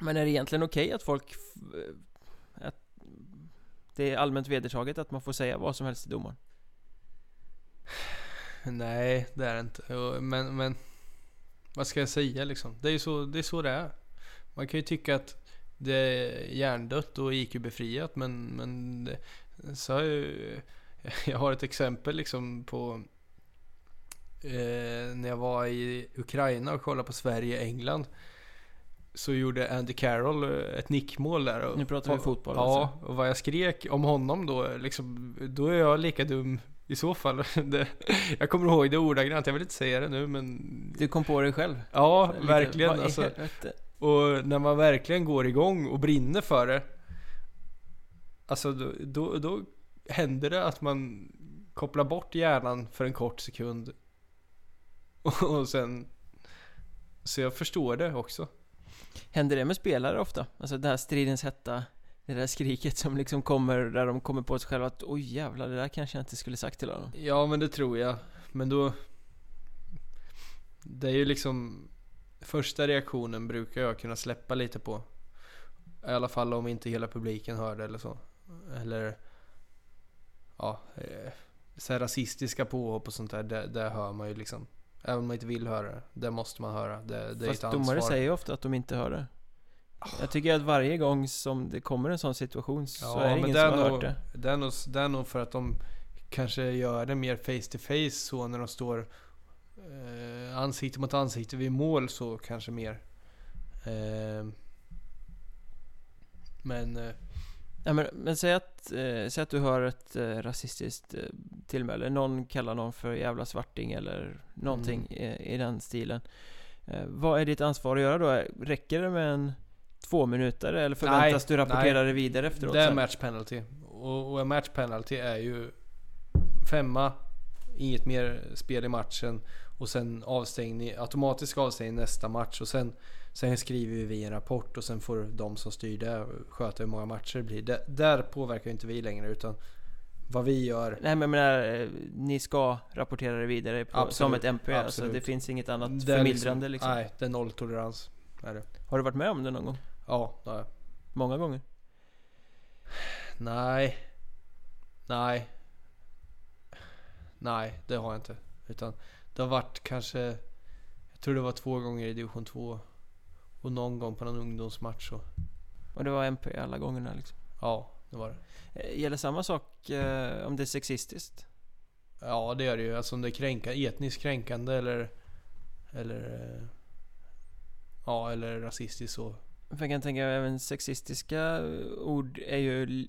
Men är det egentligen okej att folk eh, att Det är allmänt vedertaget att man får säga vad som helst till domaren Nej, det är det inte. Men, men vad ska jag säga liksom? Det är ju så det är. Så det är. Man kan ju tycka att det är hjärndött och IQ-befriat men, men det, så har jag, jag har ett exempel liksom på eh, när jag var i Ukraina och kollade på Sverige-England så gjorde Andy Carroll eh, ett nickmål där. Och, Nu pratar vi fotboll, Ja, alltså. och vad jag skrek om honom då, liksom, då är jag lika dum i så fall. Det, jag kommer ihåg det ordagrant, jag vill inte säga det nu men... Du kom på dig själv Ja, Lite, verkligen. Alltså, och när man verkligen går igång och brinner för det. Alltså då, då, då händer det att man kopplar bort hjärnan för en kort sekund. Och, och sen... Så jag förstår det också. Händer det med spelare ofta? Alltså det här stridens hetta Det där skriket som liksom kommer där de kommer på sig själva att oj jävlar det där kanske jag inte skulle sagt till honom Ja men det tror jag. Men då... Det är ju liksom... Första reaktionen brukar jag kunna släppa lite på. I alla fall om inte hela publiken hör det eller så. Eller... Ja... Eh, så här rasistiska påhopp och sånt där, det, det hör man ju liksom. Även om man inte vill höra det. Det måste man höra. Det, det är Fast ett ansvar. domare säger ju ofta att de inte hör det Jag tycker att varje gång som det kommer en sån situation så Ja, är det ingen det som har nog- hört det Det är, nog, det är nog för att de kanske gör det mer face to face så när de står eh, ansikte mot ansikte vid mål så kanske mer. Eh, men eh, ja, men, men säg att, eh, säg att du hör ett eh, rasistiskt eh, tillmäle. Någon kallar någon för jävla svarting eller någonting Mm. i, i den stilen. Eh, vad är ditt ansvar att göra då? Räcker det med en två minuter eller förväntas du rapportera nej. det vidare efteråt? Det är sen? match penalty. Och, och en match penalty är ju femma, inget mer spel i matchen och sen avstängning, automatisk avstängning nästa match och sen, sen skriver vi en rapport och sen får de som styr det sköta hur många matcher det blir. Det, där påverkar inte vi längre utan vad vi gör Nej men menar, eh, ni ska rapportera det vidare på, Absolut, som ett MP, alltså absolut. det finns inget annat det är förmildrande liksom. Nej, det är nolltolerans. Är det. Har du varit med om det någon gång? Ja, det har jag. Många gånger? Nej. Nej. Nej, det har jag inte. Utan det har varit kanske, jag tror det var två gånger i division 2. Och någon gång på någon ungdomsmatch så. Och det var MP alla gångerna liksom? Ja, det var det. Eh, Gäller samma sak eh, om det är sexistiskt? Ja, det är det ju. Alltså om det är kränka, etniskt kränkande eller... Eller... Ja, eller rasistiskt så. För jag kan tänka även sexistiska ord är ju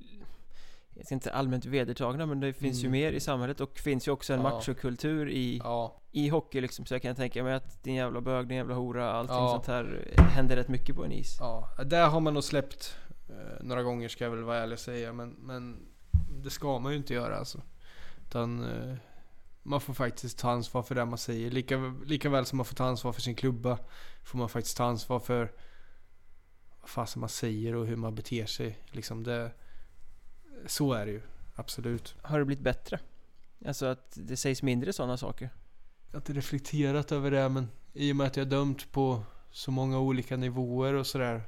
jag ska inte allmänt vedertagna men det finns ju Mm. mer i samhället och finns ju också en Ja. machokultur i, Ja, i hockey liksom så jag kan tänka mig att din jävla bög, din jävla hora, allting Ja. sånt här händer rätt mycket på en is. ja. Där har man nog släppt eh, några gånger ska jag väl vara ärlig och säga. Men, men det ska man ju inte göra alltså. Utan eh, man får faktiskt ta ansvar för det man säger. Lika, lika väl som man får ta ansvar för sin klubba. Får man faktiskt ta ansvar för vad fasen man säger och hur man beter sig. Liksom det, så är det ju. Absolut. Har det blivit bättre? Alltså att det sägs mindre sådana saker? Jag har inte reflekterat över det men i och med att jag dömt på så många olika nivåer och sådär.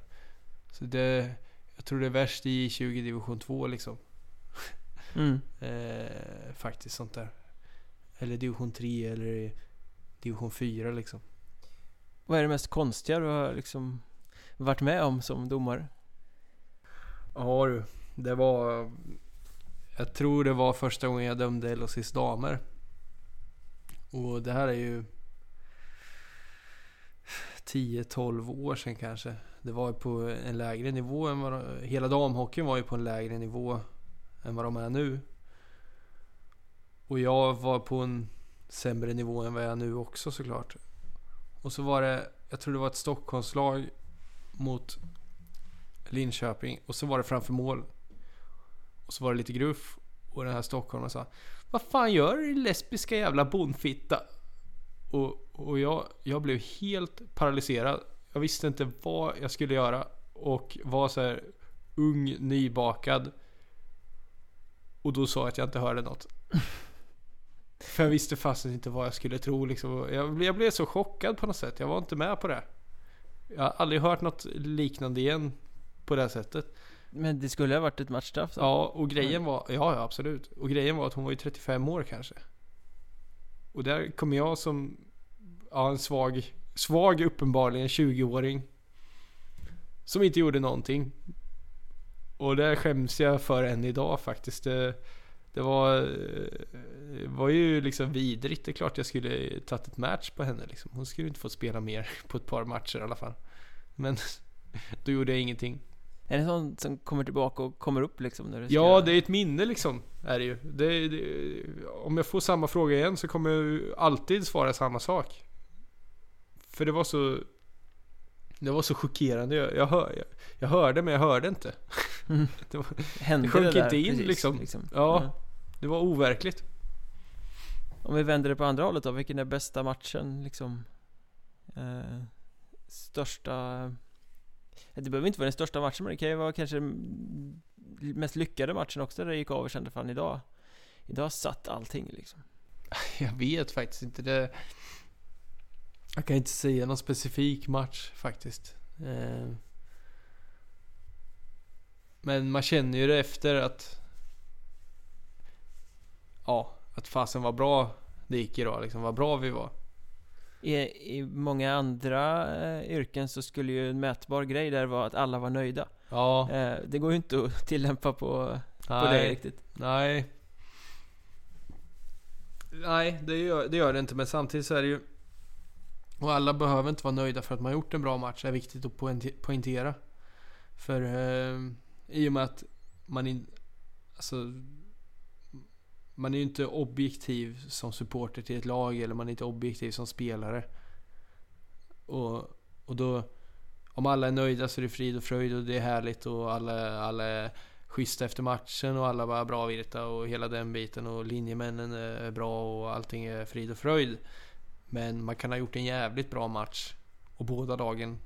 Så det, jag tror det är värst i 20 division 2 liksom. Mm. Eh, faktiskt sånt där. Eller division 3 eller i division 4 liksom. Vad är det mest konstiga du har liksom varit med om som domare? Ja du, det var... Jag tror det var första gången jag dömde LHCs damer. Och det här är ju 10-12 år sedan kanske. Det var ju på en lägre nivå än vad de, Hela damhockeyn var ju på en lägre nivå än vad de är nu. Och jag var på en sämre nivå än vad jag är nu också såklart. Och så var det, jag tror det var ett Stockholmslag mot Linköping och så var det framför mål. Och så var det lite gruff och den här stockholmaren sa Vad fan gör du din lesbiska jävla bondfitta? Och, och jag, jag blev helt paralyserad. Jag visste inte vad jag skulle göra och var så här ung, nybakad. Och då sa jag att jag inte hörde något. För jag visste fast inte vad jag skulle tro liksom. Jag, blev- jag blev så chockad på något sätt. Jag var inte med på det. Jag har aldrig hört något liknande igen på det här sättet. Men det skulle ha varit ett matchstraff då? Ja, och grejen var... Ja, ja, absolut. Och grejen var att hon var ju 35 år kanske. Och där kom jag som... Ja, en svag... Svag uppenbarligen 20-åring. Som inte gjorde någonting. Och det skäms jag för än idag faktiskt. Det, det var... Det var ju liksom vidrigt. Det är klart jag skulle tagit ett match på henne liksom. Hon skulle inte få spela mer på ett par matcher i alla fall. Men då gjorde jag ingenting. Är det sånt som kommer tillbaka och kommer upp liksom? När du ska... Ja, det är ett minne liksom. Är det ju. Det, det, om jag får samma fråga igen så kommer jag alltid svara samma sak. För det var så... Det var så chockerande. Jag, jag, hör, jag, jag hörde men jag hörde inte. Mm. Det, var, Hände det sjönk där inte in, liksom. Ja. det var overkligt. Om vi vänder det på andra hållet då, vilken är bästa matchen liksom? Eh, största... Det behöver inte vara den största matchen men det kan ju vara kanske den mest lyckade matchen också där det gick av och kände fan idag Idag satt allting liksom Jag vet faktiskt inte. Det, jag kan inte säga någon specifik match faktiskt. Eh, Men man känner ju det efter att... Ja, att fasen var bra det gick idag liksom. Vad bra vi var. I, I många andra eh, yrken så skulle ju en mätbar grej där vara att alla var nöjda Ja, eh, Det går ju inte att tillämpa på, på det nej, riktigt nej. Nej, det gör, det gör det inte. Men samtidigt så är det ju... Och alla behöver inte vara nöjda för att man har gjort en bra match. Det är viktigt att poängtera. För eh, i och med att man in, alltså, man är ju inte objektiv som supporter till ett lag eller man är inte objektiv som spelare. Och, och då, om alla är nöjda så är det frid och fröjd och det är härligt och alla, alla är schyssta efter matchen och alla bara bra virta och hela den biten och linjemännen är bra och allting är frid och fröjd. Men man kan ha gjort en jävligt bra match och båda lagen...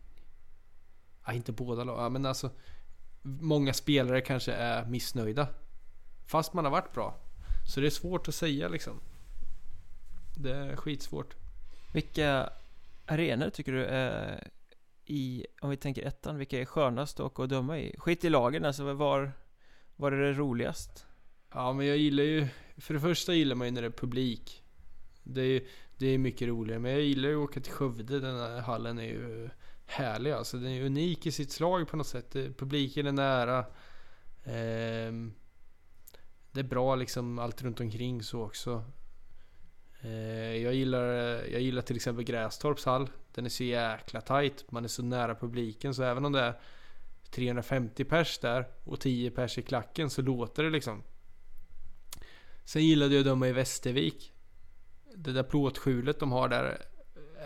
Ja, inte båda lagen, men alltså... Många spelare kanske är missnöjda. Fast man har varit bra. Så det är svårt att säga liksom. Det är skitsvårt. Vilka arenor tycker du är i, om vi tänker ettan, vilka är skönast att åka och döma i? Skit i lagen, alltså var, var är det roligast? Ja men jag gillar ju... För det första gillar man ju när det är publik. Det är, det är mycket roligare. Men jag gillar ju att åka till Skövde. Den här hallen är ju härlig alltså. Den är unik i sitt slag på något sätt. Eh, publiken är nära. Ehm, det är bra liksom allt runt omkring så också. Ehm, jag, gillar, eh, jag gillar till exempel Grästorps hall. Den är så jäkla tight. Man är så nära publiken så även om det är 350 pers där och 10 pers i klacken så låter det liksom. Sen gillade jag att döma i Västervik. Det där plåtskjulet de har där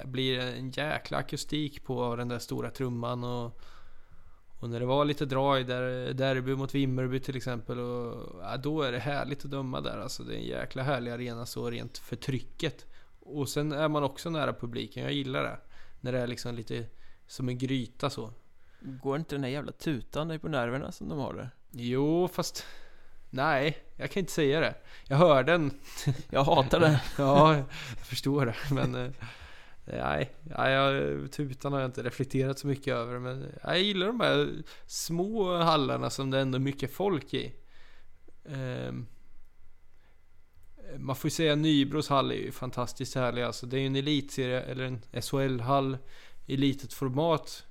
blir en jäkla akustik på den där stora trumman och, och när det var lite drag där, derby mot Vimmerby till exempel och ja, då är det härligt att döma där alltså. Det är en jäkla härlig arena så rent för trycket. Och sen är man också nära publiken, jag gillar det. När det är liksom lite som en gryta så. Går inte den här jävla tutan dig på nerverna som de har där? Jo, fast... Nej, jag kan inte säga det. Jag hör den. Jag hatar det. ja, jag förstår det. Men... eh, Nej, nej jag, tutan har jag inte reflekterat så mycket över. Men jag gillar de här små hallarna som det ändå är mycket folk i. Ehm, man får ju säga Nybros hall är ju fantastiskt härlig. Alltså, det är ju en elitserie, eller en SHL-hall i litet format.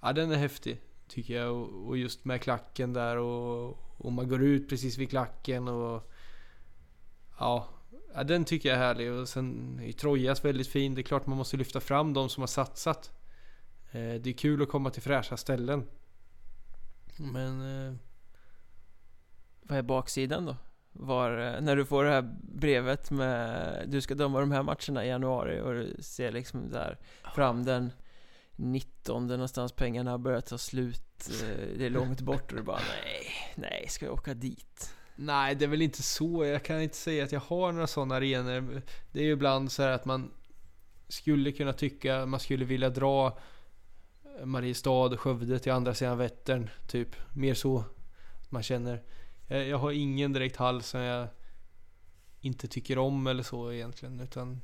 Ja, den är häftig tycker jag. Och just med klacken där och, och man går ut precis vid klacken och... Ja, ja, den tycker jag är härlig. Och sen är Trojas väldigt fin. Det är klart man måste lyfta fram de som har satsat. Eh, det är kul att komma till fräscha ställen. Men... Eh, Vad är baksidan då? Var, eh, när du får det här brevet med du ska döma de här matcherna i januari och du ser liksom där fram den 19 någonstans pengarna har börjat ta slut eh, Det är långt bort och du bara nej, nej ska jag åka dit? Nej, det är väl inte så. Jag kan inte säga att jag har några sådana arenor. Det är ju ibland så här att man skulle kunna tycka, man skulle vilja dra Mariestad och Skövde till andra sidan Vättern. Typ. Mer så. Att man känner. Jag, jag har ingen direkt hall som jag inte tycker om eller så egentligen. Utan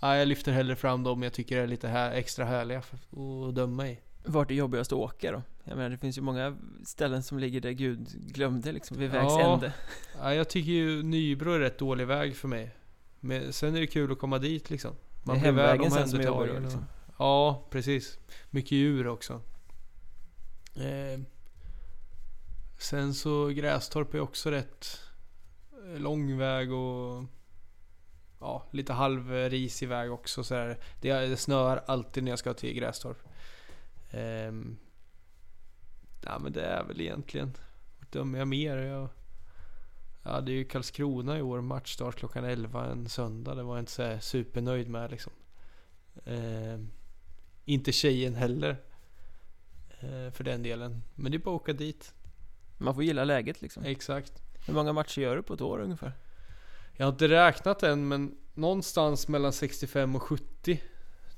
ja, jag lyfter hellre fram dem jag tycker är lite här, extra härliga att döma i. Vart är jobbigast att åka då? Jag menar det finns ju många ställen som ligger där Gud glömde liksom vid vägs Ja. ände Ja, jag tycker ju Nybro är rätt dålig väg för mig. Men sen är det kul att komma dit liksom. Det är blir hemvägen sen som är jobbig liksom. Ja, precis. Mycket djur också. Eh, sen så Grästorp är också rätt lång väg och ja, lite halvrisig väg också. Så här. Det, det snöar alltid när jag ska till Grästorp. Ehm, ja men det är väl egentligen, vart dömer jag mer? Jag, ja det är ju Karlskrona i år, matchstart klockan 11 en söndag. Det var jag inte så supernöjd med liksom. Ehm, inte tjejen heller. Eh, för den delen. Men det är bara att åka dit. Man får gilla läget liksom Exakt. Hur många matcher gör du på ett år ungefär? Jag har inte räknat än men någonstans mellan 65 och 70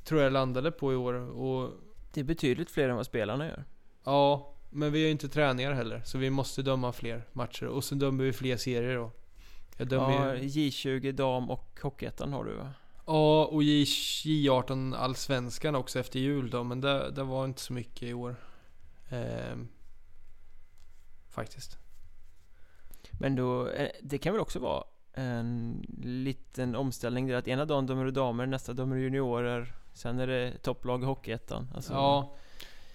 tror jag landade på i år. Och Det är betydligt fler än vad spelarna gör ja, men vi har ju inte träningar heller. Så vi måste döma fler matcher. Och så dömer vi fler serier då. Jag dömer Ja, ju... J20, dam och Hockeyettan har du va? Ja, och J, J18 Allsvenskan också efter jul då. Men det, det var inte så mycket i år. Ehm, faktiskt. Men då, eh, det kan väl också vara en liten omställning där att ena dagen dömer du damer, nästa dömer du juniorer Sen är det topplag i Hockeyettan alltså, Ja.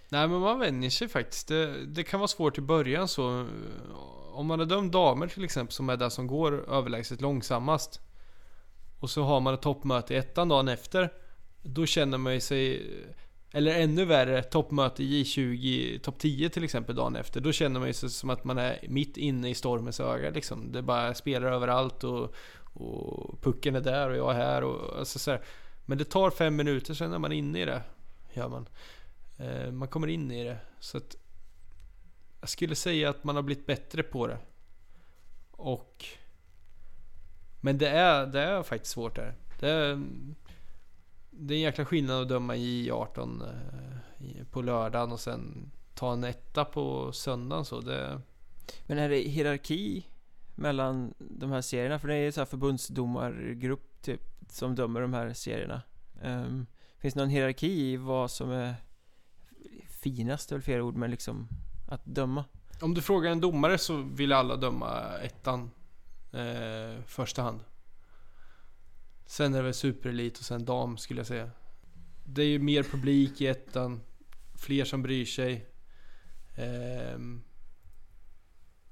Nej men man vänjer sig faktiskt. Det, det kan vara svårt i början så. Om man har dömt damer till exempel som är där som går överlägset långsammast. Och så har man ett toppmöte i ettan dagen efter. Då känner man ju sig... Eller ännu värre, toppmöte J20, topp 10 till exempel dagen efter. Då känner man ju sig som att man är mitt inne i stormens öga liksom. Det bara spelar överallt och, och pucken är där och jag är här och alltså så här. Men det tar fem minuter sen är man inne i det. Gör man. Eh, man kommer in i det. Så att jag skulle säga att man har blivit bättre på det. Och... Men det är, det är faktiskt svårt där. Det är, det är en jäkla skillnad att döma i 18 eh, på lördagen och sen ta en etta på söndagen så. Det, Men är det hierarki mellan de här serierna? För det är ju så här förbundsdomargrupp typ som dömer de här serierna. Ehm, finns det någon hierarki i vad som är finast, är väl fel ord, men liksom att döma? om du frågar en domare så vill alla döma ettan eh, första hand. Sen är det väl superelit och sen dam skulle jag säga. Det är ju mer publik i ettan. Fler som bryr sig. Ehm,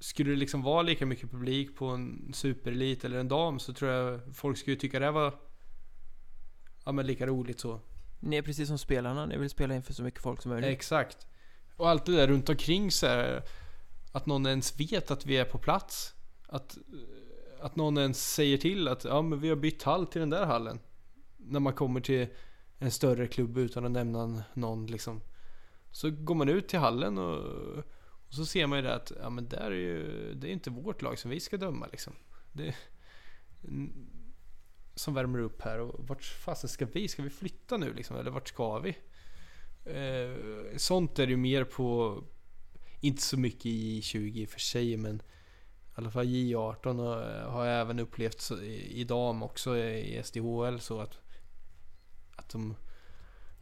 skulle det liksom vara lika mycket publik på en superelit eller en dam så tror jag folk skulle tycka det var ja, men lika roligt så. Ni är precis som spelarna, ni vill spela inför så mycket folk som möjligt. Exakt. Och allt det där runt omkring så här, Att någon ens vet att vi är på plats. Att, att någon ens säger till att ja men vi har bytt hall till den där hallen. När man kommer till en större klubb utan att nämna någon liksom. Så går man ut till hallen och, och så ser man ju det att ja men där är ju, det är inte vårt lag som vi ska döma liksom. Det, som värmer upp här och vart fasen ska vi? Ska vi flytta nu liksom? Eller vart ska vi? Eh, sånt är det ju mer på, inte så mycket i J20 i och för sig men i alla fall J18 har, har jag även upplevt i, dam också i SDHL så att, att de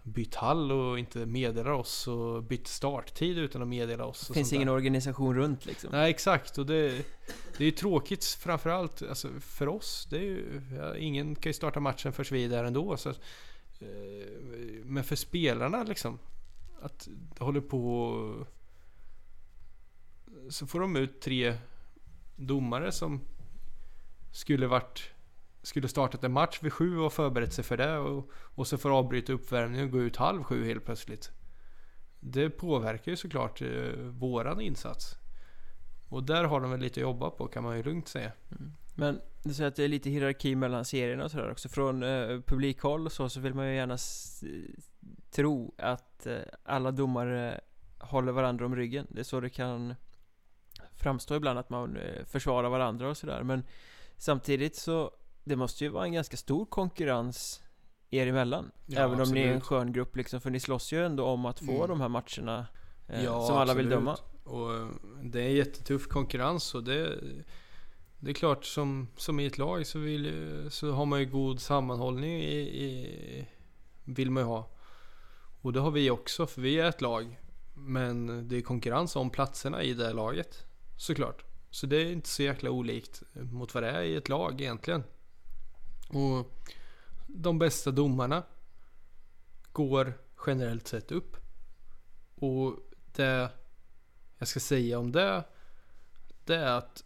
bytt hall och inte meddelar oss och bytt starttid utan att meddela oss. Det och finns ingen där. organisation runt liksom. Nej exakt och det, det är ju tråkigt framförallt alltså, för oss. Det är ju, ja, ingen kan ju starta matchen först vi är där ändå. Så, att, eh, men för spelarna liksom. Att det håller på Så får de ut tre domare som skulle varit skulle startat en match vid sju och förberett sig för det och, och så får avbryta uppvärmningen och gå ut halv sju helt plötsligt. Det påverkar ju såklart eh, våran insats. Och där har de väl lite att jobba på kan man ju lugnt säga. Mm. Men du säger att det är lite hierarki mellan serierna och sådär också. Från eh, publikhåll och så, så vill man ju gärna tro att eh, alla domare håller varandra om ryggen. Det är så det kan framstå ibland att man eh, försvarar varandra och sådär. Men samtidigt så, det måste ju vara en ganska stor konkurrens er emellan. Ja, Även om ni är en skön grupp liksom, för ni slåss ju ändå om att få Mm. de här matcherna eh, Ja, som alla vill absolut. döma. Och eh, det är jättetuff konkurrens och det, det är klart som, som i ett lag så, vill, så har man ju god sammanhållning i, i, vill man ju ha. Och det har vi också för vi är ett lag. Men det är konkurrens om platserna i det laget. Såklart. Så det är inte så jäkla olikt mot vad det är i ett lag egentligen. Och de bästa domarna går generellt sett upp. Och det jag ska säga om det, det är att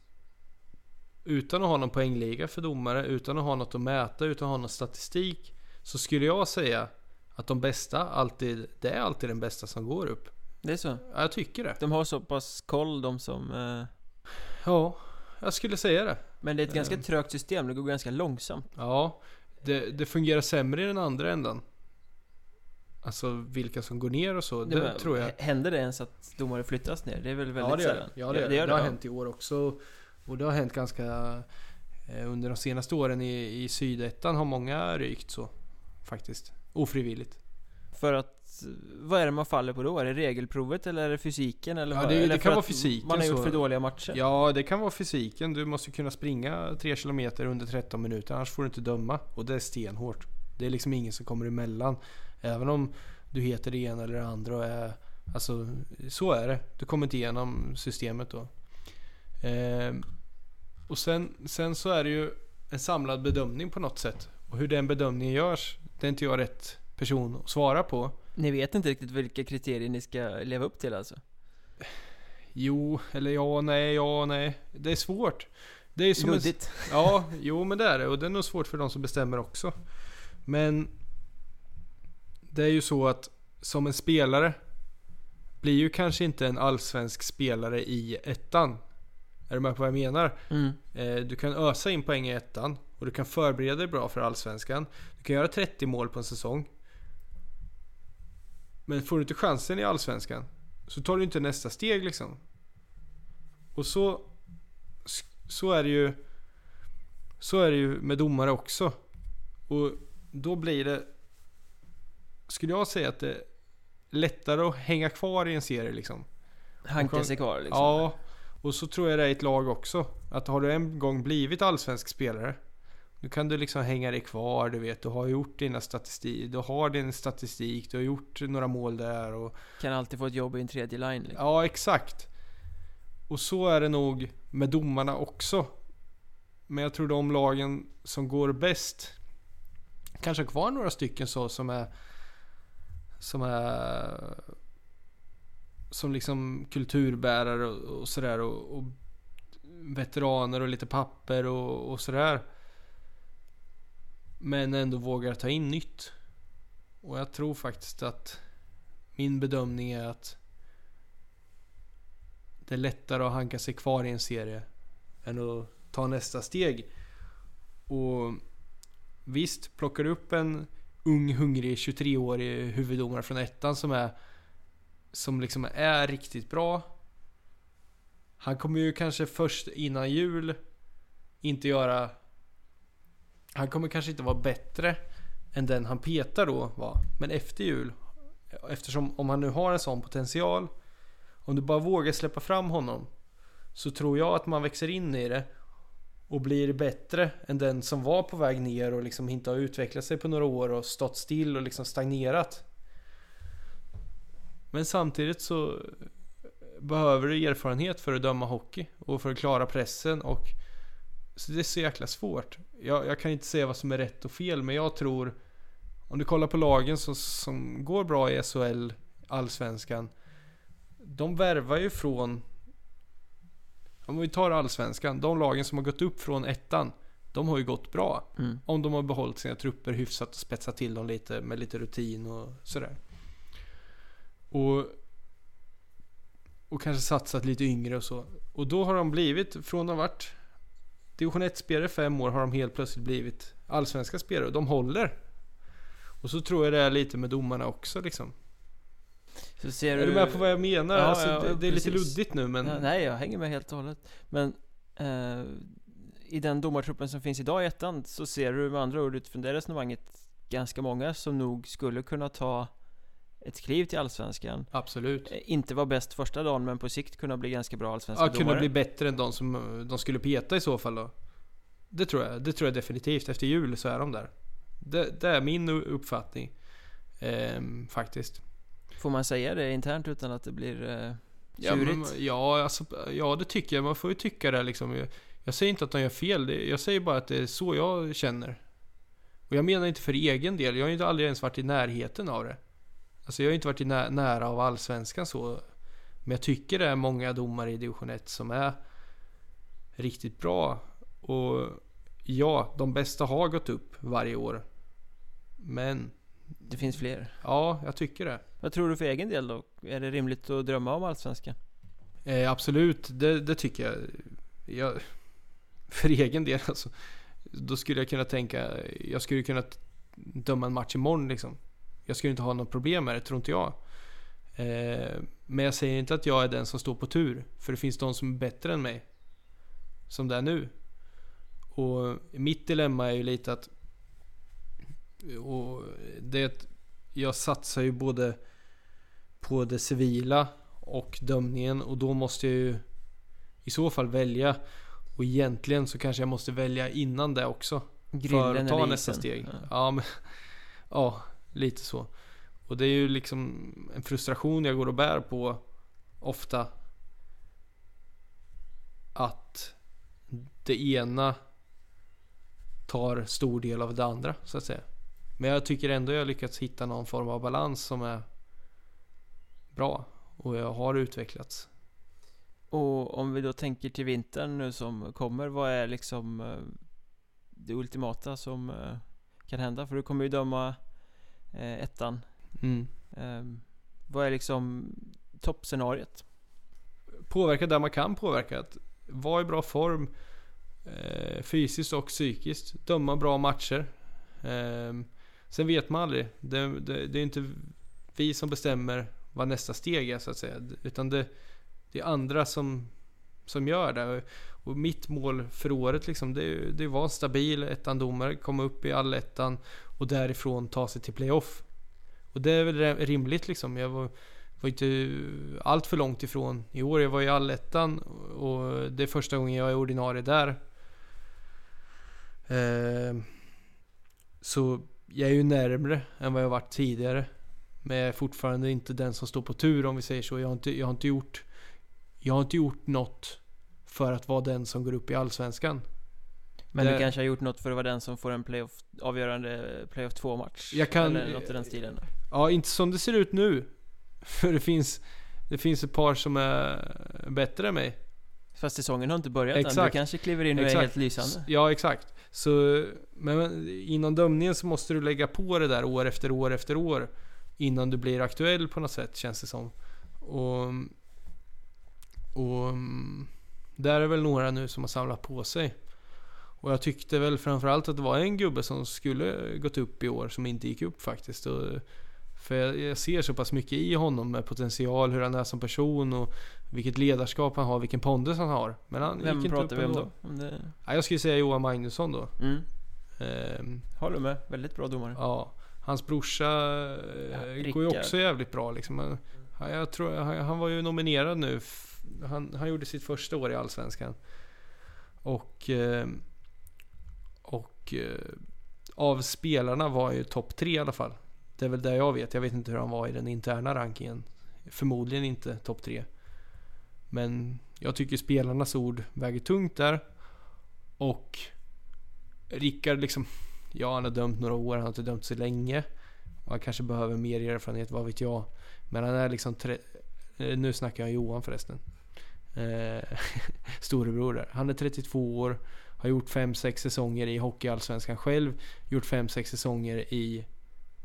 utan att ha någon poängliga för domare, utan att ha något att mäta, utan att ha någon statistik, så skulle jag säga att de bästa alltid, det är alltid den bästa som går upp. Det är så. Ja, jag tycker det. De har så pass koll de som eh, Ja, jag skulle säga det. Men det är ett ganska Ehm. trögt system, det går ganska långsamt. Ja, det, det fungerar sämre i den andra ändan. Alltså vilka som går ner och så, det, men, tror jag. Händer det ens att domare flyttas ner? Det är väl väldigt Ja det gör sällan? det. Ja, det, gör det. det har hänt i år också. Och det har hänt ganska... eh, Under de senaste åren i, i sydettan har många rykt så. Faktiskt. Ofrivilligt. För att, vad är det man faller på då? Är det regelprovet eller är det fysiken? Eller Ja, det- eller det kan vara fysiken, Man har gjort så- för dåliga matcher? Ja, det kan vara fysiken. Du måste kunna springa 3 km under 13 minuter. Annars får du inte döma. Och det är stenhårt. Det är liksom ingen som kommer emellan. Även om du heter det ena eller det andra och är... Alltså, så är det. Du kommer inte igenom systemet då. Ehm, och sen, sen så är det ju en samlad bedömning på något sätt. Och hur den bedömningen görs, det är inte jag rätt person att svara på. Ni vet inte riktigt vilka kriterier ni ska leva upp till alltså? Jo, eller ja, nej, ja, nej. Det är svårt. Det är som en, Luddigt. Ja, jo men det är det. Och det är nog svårt för de som bestämmer också. Men det är ju så att som en spelare blir ju kanske inte en allsvensk spelare i ettan. Är du med på vad jag menar? Mm. Eh, du kan ösa in poäng i ettan och du kan förbereda dig bra för allsvenskan. Du kan göra 30 mål på en säsong. Men får du inte chansen i allsvenskan så tar du inte nästa steg liksom. Och så, så är det ju så är det ju med domare också. Och då blir det skulle jag säga att det är lättare att hänga kvar i en serie liksom. Hanka sig kvar liksom. Ja, och så tror jag det är i ett lag också. Att har du en gång blivit allsvensk spelare. Nu kan du liksom hänga dig kvar, du vet. Du har gjort dina statistik, du har din statistik, du har gjort några mål där och... Kan alltid få ett jobb i en tredje line liksom. Ja, exakt. Och så är det nog med domarna också. Men jag tror de lagen som går bäst kanske har kvar några stycken så som är som är som liksom kulturbärare och, och sådär och, och, veteraner och lite papper och, och sådär. Men ändå vågar ta in nytt. Och jag tror faktiskt att min bedömning är att det är lättare att hanka sig kvar i en serie än att ta nästa steg. Och visst, plockar du upp en ung, hungrig 23-årig huvuddomare från ettan som är som liksom är riktigt bra. Han kommer ju kanske först innan jul inte göra... Han kommer kanske inte vara bättre än den han petar då var. Men efter jul, eftersom om han nu har en sån potential, om du bara vågar släppa fram honom, så tror jag att man växer in i det och blir bättre än den som var på väg ner och liksom inte har utvecklat sig på några år och stått still och liksom stagnerat. Men samtidigt så behöver du erfarenhet för att döma hockey och för att klara pressen och så det är så jäkla svårt. Jag, jag kan inte säga vad som är rätt och fel men jag tror om du kollar på lagen som, som går bra i SHL, Allsvenskan. De värvar ju från om vi tar allsvenskan, de lagen som har gått upp från ettan, de har ju gått bra. Mm. Om de har behållit sina trupper hyfsat och spetsat till dem lite med lite rutin och sådär. Och, och kanske satsat lite yngre och så. Och då har de blivit, från att ha varit division 1-spelare fem år, har de helt plötsligt blivit allsvenska spelare. Och de håller. Och så tror jag det är lite med domarna också liksom. Ser Är du med på vad jag menar? Ja, alltså, ja, det, det är lite luddigt nu men... Ja, nej, jag hänger med helt och hållet. Men eh, i den domartruppen som finns idag i ettan så ser du med andra ord utifrån det resonemanget ganska många som nog skulle kunna ta ett kliv till Allsvenskan. Absolut. Eh, Inte vara bäst första dagen men på sikt kunna bli ganska bra allsvenska Ja, kunna domare. bli bättre än de som de skulle peta i så fall då. Det tror jag. Det tror jag definitivt. Efter jul så är de där. Det, det är min uppfattning. Ehm, faktiskt. Får man säga det internt utan att det blir eh, Ja, men, ja, alltså, ja, det tycker jag. Man får ju tycka det liksom. Jag, jag säger inte att de gör fel. Jag säger bara att det är så jag känner. Och jag menar inte för egen del. Jag har ju inte aldrig ens varit i närheten av det. Alltså jag har ju inte varit i nä- nära av allsvenskan så. Men jag tycker det är många domare i division 1 som är riktigt bra. Och ja, de bästa har gått upp varje år. Men Det finns fler. ja, jag tycker det. Vad tror du för egen del då? Är det rimligt att drömma om Allsvenskan? Eh, absolut, det, det tycker jag. jag. För egen del alltså. Då skulle jag kunna tänka, jag skulle kunna döma en match imorgon liksom. Jag skulle inte ha något problem med det, tror inte jag. Eh, men jag säger inte att jag är den som står på tur. För det finns de som är bättre än mig. Som det är nu. Och mitt dilemma är ju lite att... Och det jag satsar ju både på det civila och dömningen och då måste jag ju i så fall välja. Och egentligen så kanske jag måste välja innan det också. för Grillen att ta nästa steg. Ja. Ja, men, ja, lite så. Och det är ju liksom en frustration jag går och bär på ofta. Att det ena tar stor del av det andra så att säga. Men jag tycker ändå jag har lyckats hitta någon form av balans som är bra. Och jag har utvecklats. Och om vi då tänker till vintern nu som kommer, vad är liksom eh, det ultimata som eh, kan hända? För du kommer ju döma eh, ettan Mm. Ehm, vad är liksom toppscenariot? Påverka där man kan påverka. Att vara i bra form. Eh, fysiskt och psykiskt. Döma bra matcher. Eh, sen vet man aldrig. Det, det, det är inte vi som bestämmer vad nästa steg är så att säga. Utan det, det är andra som, som gör det. Och mitt mål för året liksom, det, det var stabil ettan-domare, komma upp i allettan och därifrån ta sig till playoff. Och det är väl rimligt liksom. Jag var, var inte allt för långt ifrån i år. Jag var i allettan och det är första gången jag är ordinarie där. Eh, så jag är ju närmre än vad jag varit tidigare. Men jag är fortfarande inte den som står på tur om vi säger så. Jag har inte, jag har inte gjort jag har inte gjort något för att vara den som går upp i Allsvenskan. Men Det- du kanske har gjort något för att vara den som får en playoff, avgörande playoff 2 match? Jag kan- Eller något i den stilen? Ja, inte som det ser ut nu. För det finns, det finns ett par som är bättre än mig. Fast säsongen har inte börjat än, du Exakt. kanske kliver in och är Exakt. helt lysande? Ja, exakt. Så, men inom dömningen så måste du lägga på det där år efter år efter år. Innan du blir aktuell på något sätt, känns det som. Och... Och... Där är väl några nu som har samlat på sig. Och jag tyckte väl framförallt att det var en gubbe som skulle gått upp i år som inte gick upp faktiskt. Och, för jag, ser så pass mycket i honom med potential, hur han är som person och vilket ledarskap han har, vilken pondus han har. Men han Vem gick inte pratar upp vi om då? Om det... Ja, jag skulle säga Johan Magnusson då. Mm. Ehm, Håller med, väldigt bra domare. ja, hans brorsa Ja, eh, går ju också jävligt bra liksom. Ja, jag tror, han, han var ju nominerad nu. Han, han gjorde sitt första år i Allsvenskan. Och... Eh, och eh, av spelarna var ju topp tre i alla fall. Det är väl det jag vet. Jag vet inte hur han var i den interna rankingen. Förmodligen inte topp tre. Men jag tycker spelarnas ord väger tungt där. Och Rickard liksom, ja han har dömt några år, han har inte dömt så länge. Och han kanske behöver mer erfarenhet, vad vet jag. Men han är liksom, tre, eh, nu snackar jag Johan förresten. Eh, storebror där. Han är 32 år, har gjort 5-6 säsonger i Hockeyallsvenskan själv. Gjort 5-6 säsonger i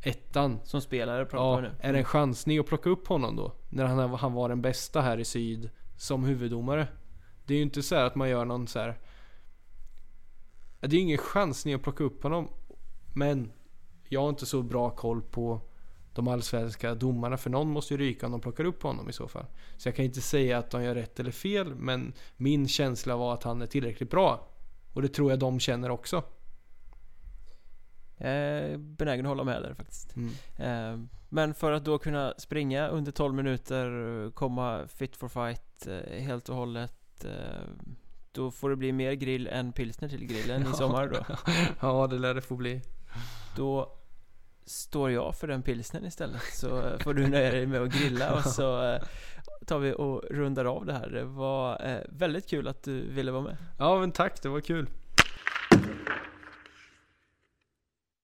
ettan. Som spelare pratar Ja, nu. är det en chansning att plocka upp honom då? När han, han var den bästa här i syd som huvuddomare. Det är ju inte så här att man gör någon så här. Det är ju ingen chansning att plocka upp honom. Men jag har inte så bra koll på de allsvenska domarna. För någon måste ju ryka om de plockar upp honom i så fall. Så jag kan inte säga att de gör rätt eller fel. Men min känsla var att han är tillräckligt bra. Och det tror jag de känner också. Jag är benägen att hålla med där faktiskt. Mm. Eh, Men för att då kunna springa under 12 minuter, komma fit for fight eh, helt och hållet eh, Då får det bli mer grill än pilsner till grillen i sommar då Ja, det lär det få bli. Då står jag för den pilsnen istället så eh, får du nöja dig med att grilla och så eh, tar vi och rundar av det här. Det var eh, väldigt kul att du ville vara med. Ja men tack, det var kul.